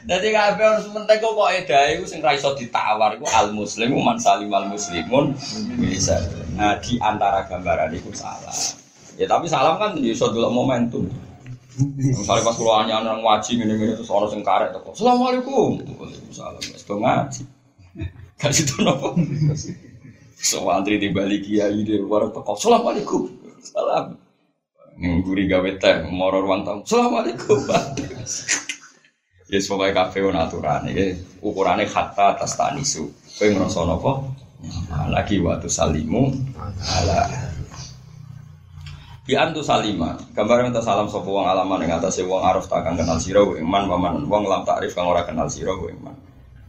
Dadi kabeh harus mentek kok edahe iku sing ra iso ditawar iku al muslimu man salimal muslimun bisa. Nah, di antara gambaran itu salah. Ya tapi salam kan ya iso delok momentum. Misalnya pas keluar hanya orang ngaji gini-gini terus orang sing karek teko. Assalamualaikum. Waalaikumsalam. Wis do ngaji. Kasih tuh nopo. So antri di balik kiai di luar teko. Assalamualaikum. Salam. Ngguri gawe teh moro ruang tamu. Assalamualaikum. Ya pokoknya kafe on aturan ya. Ukurannya hatta atas tanisu. Kowe ngrasa napa? Lagi waktu salimu ala Bi antu salima, gambar minta salam sapa wong alaman ing atase wong arif tak kang kenal sira iman paman wong lam takrif kang ora kenal sira iman.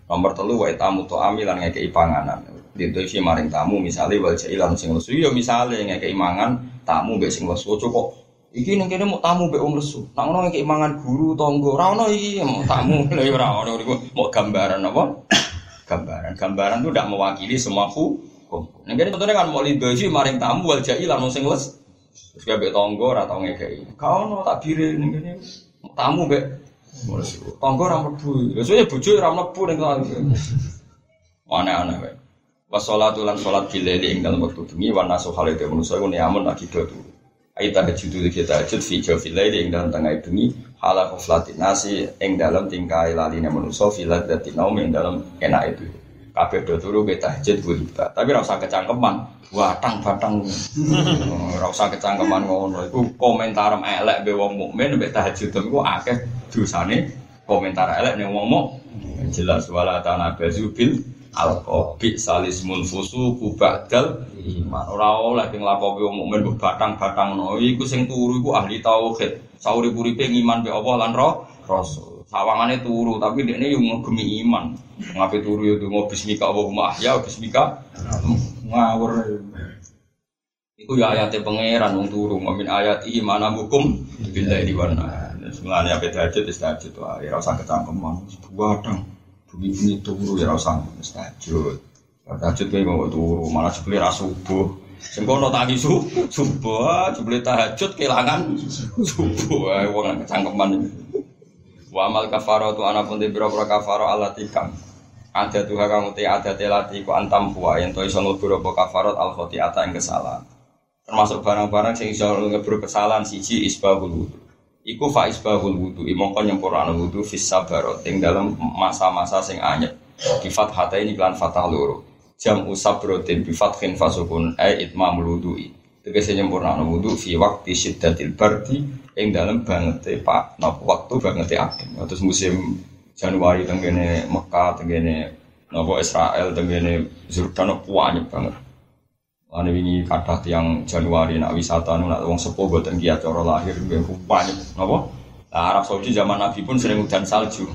Nomor telu wa tamu to amilan ngekeki panganan. Dinto isi maring tamu misale wal jailan sing lesu ya misale ngekeki mangan tamu mbek sing lesu kok iki ning kene mau tamu mbek wong lesu. Nak ngono ngekeki mangan guru tangga. Ora ono iki mau tamu lha ora ono niku mau gambaran apa? Gambaran. Gambaran itu tidak mewakili semua hukum. Ning kene contohnya kan mau lido isi maring tamu wal jailan sing lesu. Terus kayak tonggo ora tau ngekei. Kau no tak bire ning kene. Tamu mbek tonggo ora mlebu. Biasanya bojo ora mlebu ning. Aneh-aneh wae. Wassalatu lan salat bilali ing dalem wektu bengi wa nasu halite manusa iku niamun akido turu. Ayo tahajud iki tahajud fi laili ing dalem tengah bengi hala qaflatin nasi ing dalem tingkai laline manusa fi ladzati naum ing dalem enak itu. Kabeh do turu ke tahajud ku. Tapi ora usah kecangkeman. Watang batang. Ora usah kecangkeman ngono. Iku komentar elek be wong mukmin mbek tahajud iku akeh dosane komentar elek ning wong mukmin. Jelas wala tanabazu bil alqabi salismul fusuku ba'dal iman. Ora oleh sing lakopi wong mukmin mbok batang-batang no. Iku sing turu iku ahli tauhid. Sauri-uripe ngiman be Allah lan roh Rasul. Sawangane turu tapi dekne yo ngegemi iman. Ngape turu yo donga bismika Allahumma ahya bismika ngawur. Iku ya ayate pangeran wong turu min ayati mana hukum billahi di warna. Sebenarnya apa tahajud wis tahajud wae ora usah kecangkeman. Buadang. Bumi-bumi turu ya ora usah wis tahajud. Tahajud kayak mau turu malah jebule ra subuh. Sing kono tangi su, subuh jebule tahajud kelangan subuh ae wong kecangkeman. Wa amal kafaratu ana pun de biro-biro kafaro alati kang ada tuha kang uti ada telati ku antam puwa yen to iso nglebur apa kafarat al khotiata ing kesalahan. Termasuk barang-barang sing iso nglebur kesalahan siji isbahul wudu. Iku fa isbahul wudu mongko nyempurnakno wudu fis sabarot ing dalam masa-masa sing anyep. Di fathata ini kelan fathah loro. Jam usabrotin bi fathin fasukun ai itmamul wudu'i. Tegese nyempurnakno wudu fi waqti syiddatil bardi ing dalam banget pak nopo waktu banget adem terus musim Januari tenggene Mekah tenggene nopo Israel tenggene Jordan banyak banget Ane wingi kathah tiang Januari nak wisata nu nak wong sepuh boten giat cara lahir nggih banyak napa? Nah, Arab Saudi zaman Nabi pun sering hujan salju.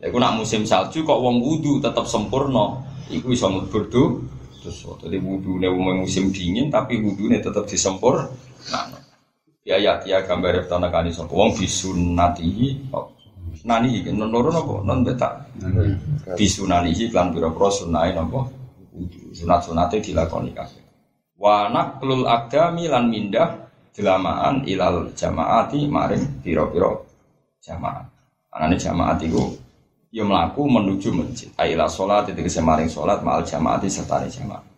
Ya, nak musim salju kok wong wudu tetap sempurna. Iku iso mlebur do. Terus jadi wudu wong musim dingin tapi wudune tetap disempur. Nah, ya ya ya gambar tanah kani sapa? Wong bisunatihi nani iki non loro napa? Non beta bisunanihi lan pira-pira sunahe napa? Sunat-sunate dilakoni kabeh wa naqlul agami lan mindah jelamaan ilal jamaati maring pira-pira jamaah anane jamaat iku ya mlaku menuju masjid aila salat tegese maring salat ma'al jamaati serta jamaah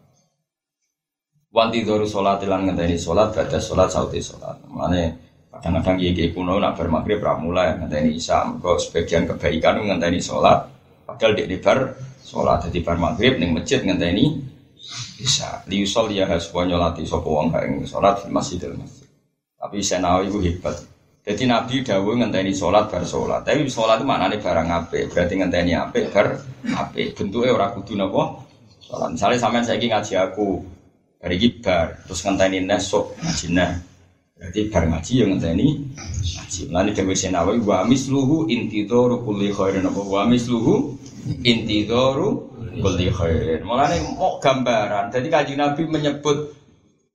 Wanti doru sholat ilan ngenteni sholat baca sholat sauti sholat. Mana kadang-kadang gigi kuno nak bermagrib pramula ngenteni isya. Kok sebagian kebaikan ngenteni sholat. Padahal di bar sholat di bar maghrib neng masjid ngenteni isya. Liusol ya haswa nyolati sopo wong kaing sholat di masjid. Tapi senawi itu hebat. Jadi Nabi dawuh ngenteni sholat bar sholat. Tapi sholat itu mana nih barang ape? Berarti ngenteni ape bar ape. Bentuknya orang kudu nopo. Sholat. Misalnya sampean saya ngaji aku, dari kibar terus ngenteni nesok ngaji nah berarti bar ngaji yang ngenteni ngaji lalu dewi senawi wa misluhu intidoru kulli khairin apa wa misluhu intidoru kulli khairin. Mulane mau gambaran. Jadi Kanjeng Nabi menyebut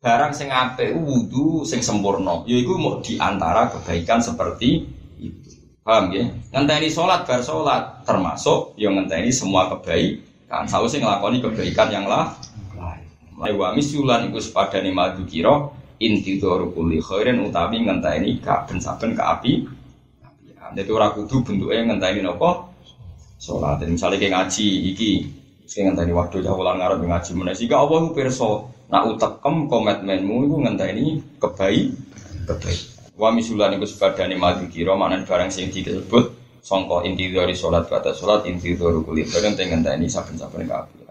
barang sing apik wudu sing sempurna. Yaiku mau di antara kebaikan seperti itu. Paham ya? Ngenteni salat bar salat termasuk yang ngenteni semua kebaikan. Sausé nglakoni kebaikan yang lah lain. Wa misulan iku sepadane madu kira inti doru kulli khairin utawi ngenteni saben-saben ke api. Jadi ora kudu bentuknya ngenteni sholat. Jadi misalnya kayak ngaji iki, saya ngenteni waktu jauh ulang ngarep ngaji mana sih? Gak apa aku perso. Nak utekem komitmenmu itu ngenteni kebaik, kebaik. Wa misulan iku sebadane madu kira mana barang sing disebut songko inti dari sholat kata sholat inti dari kulit. Barang ngenteni saben-saben ke api.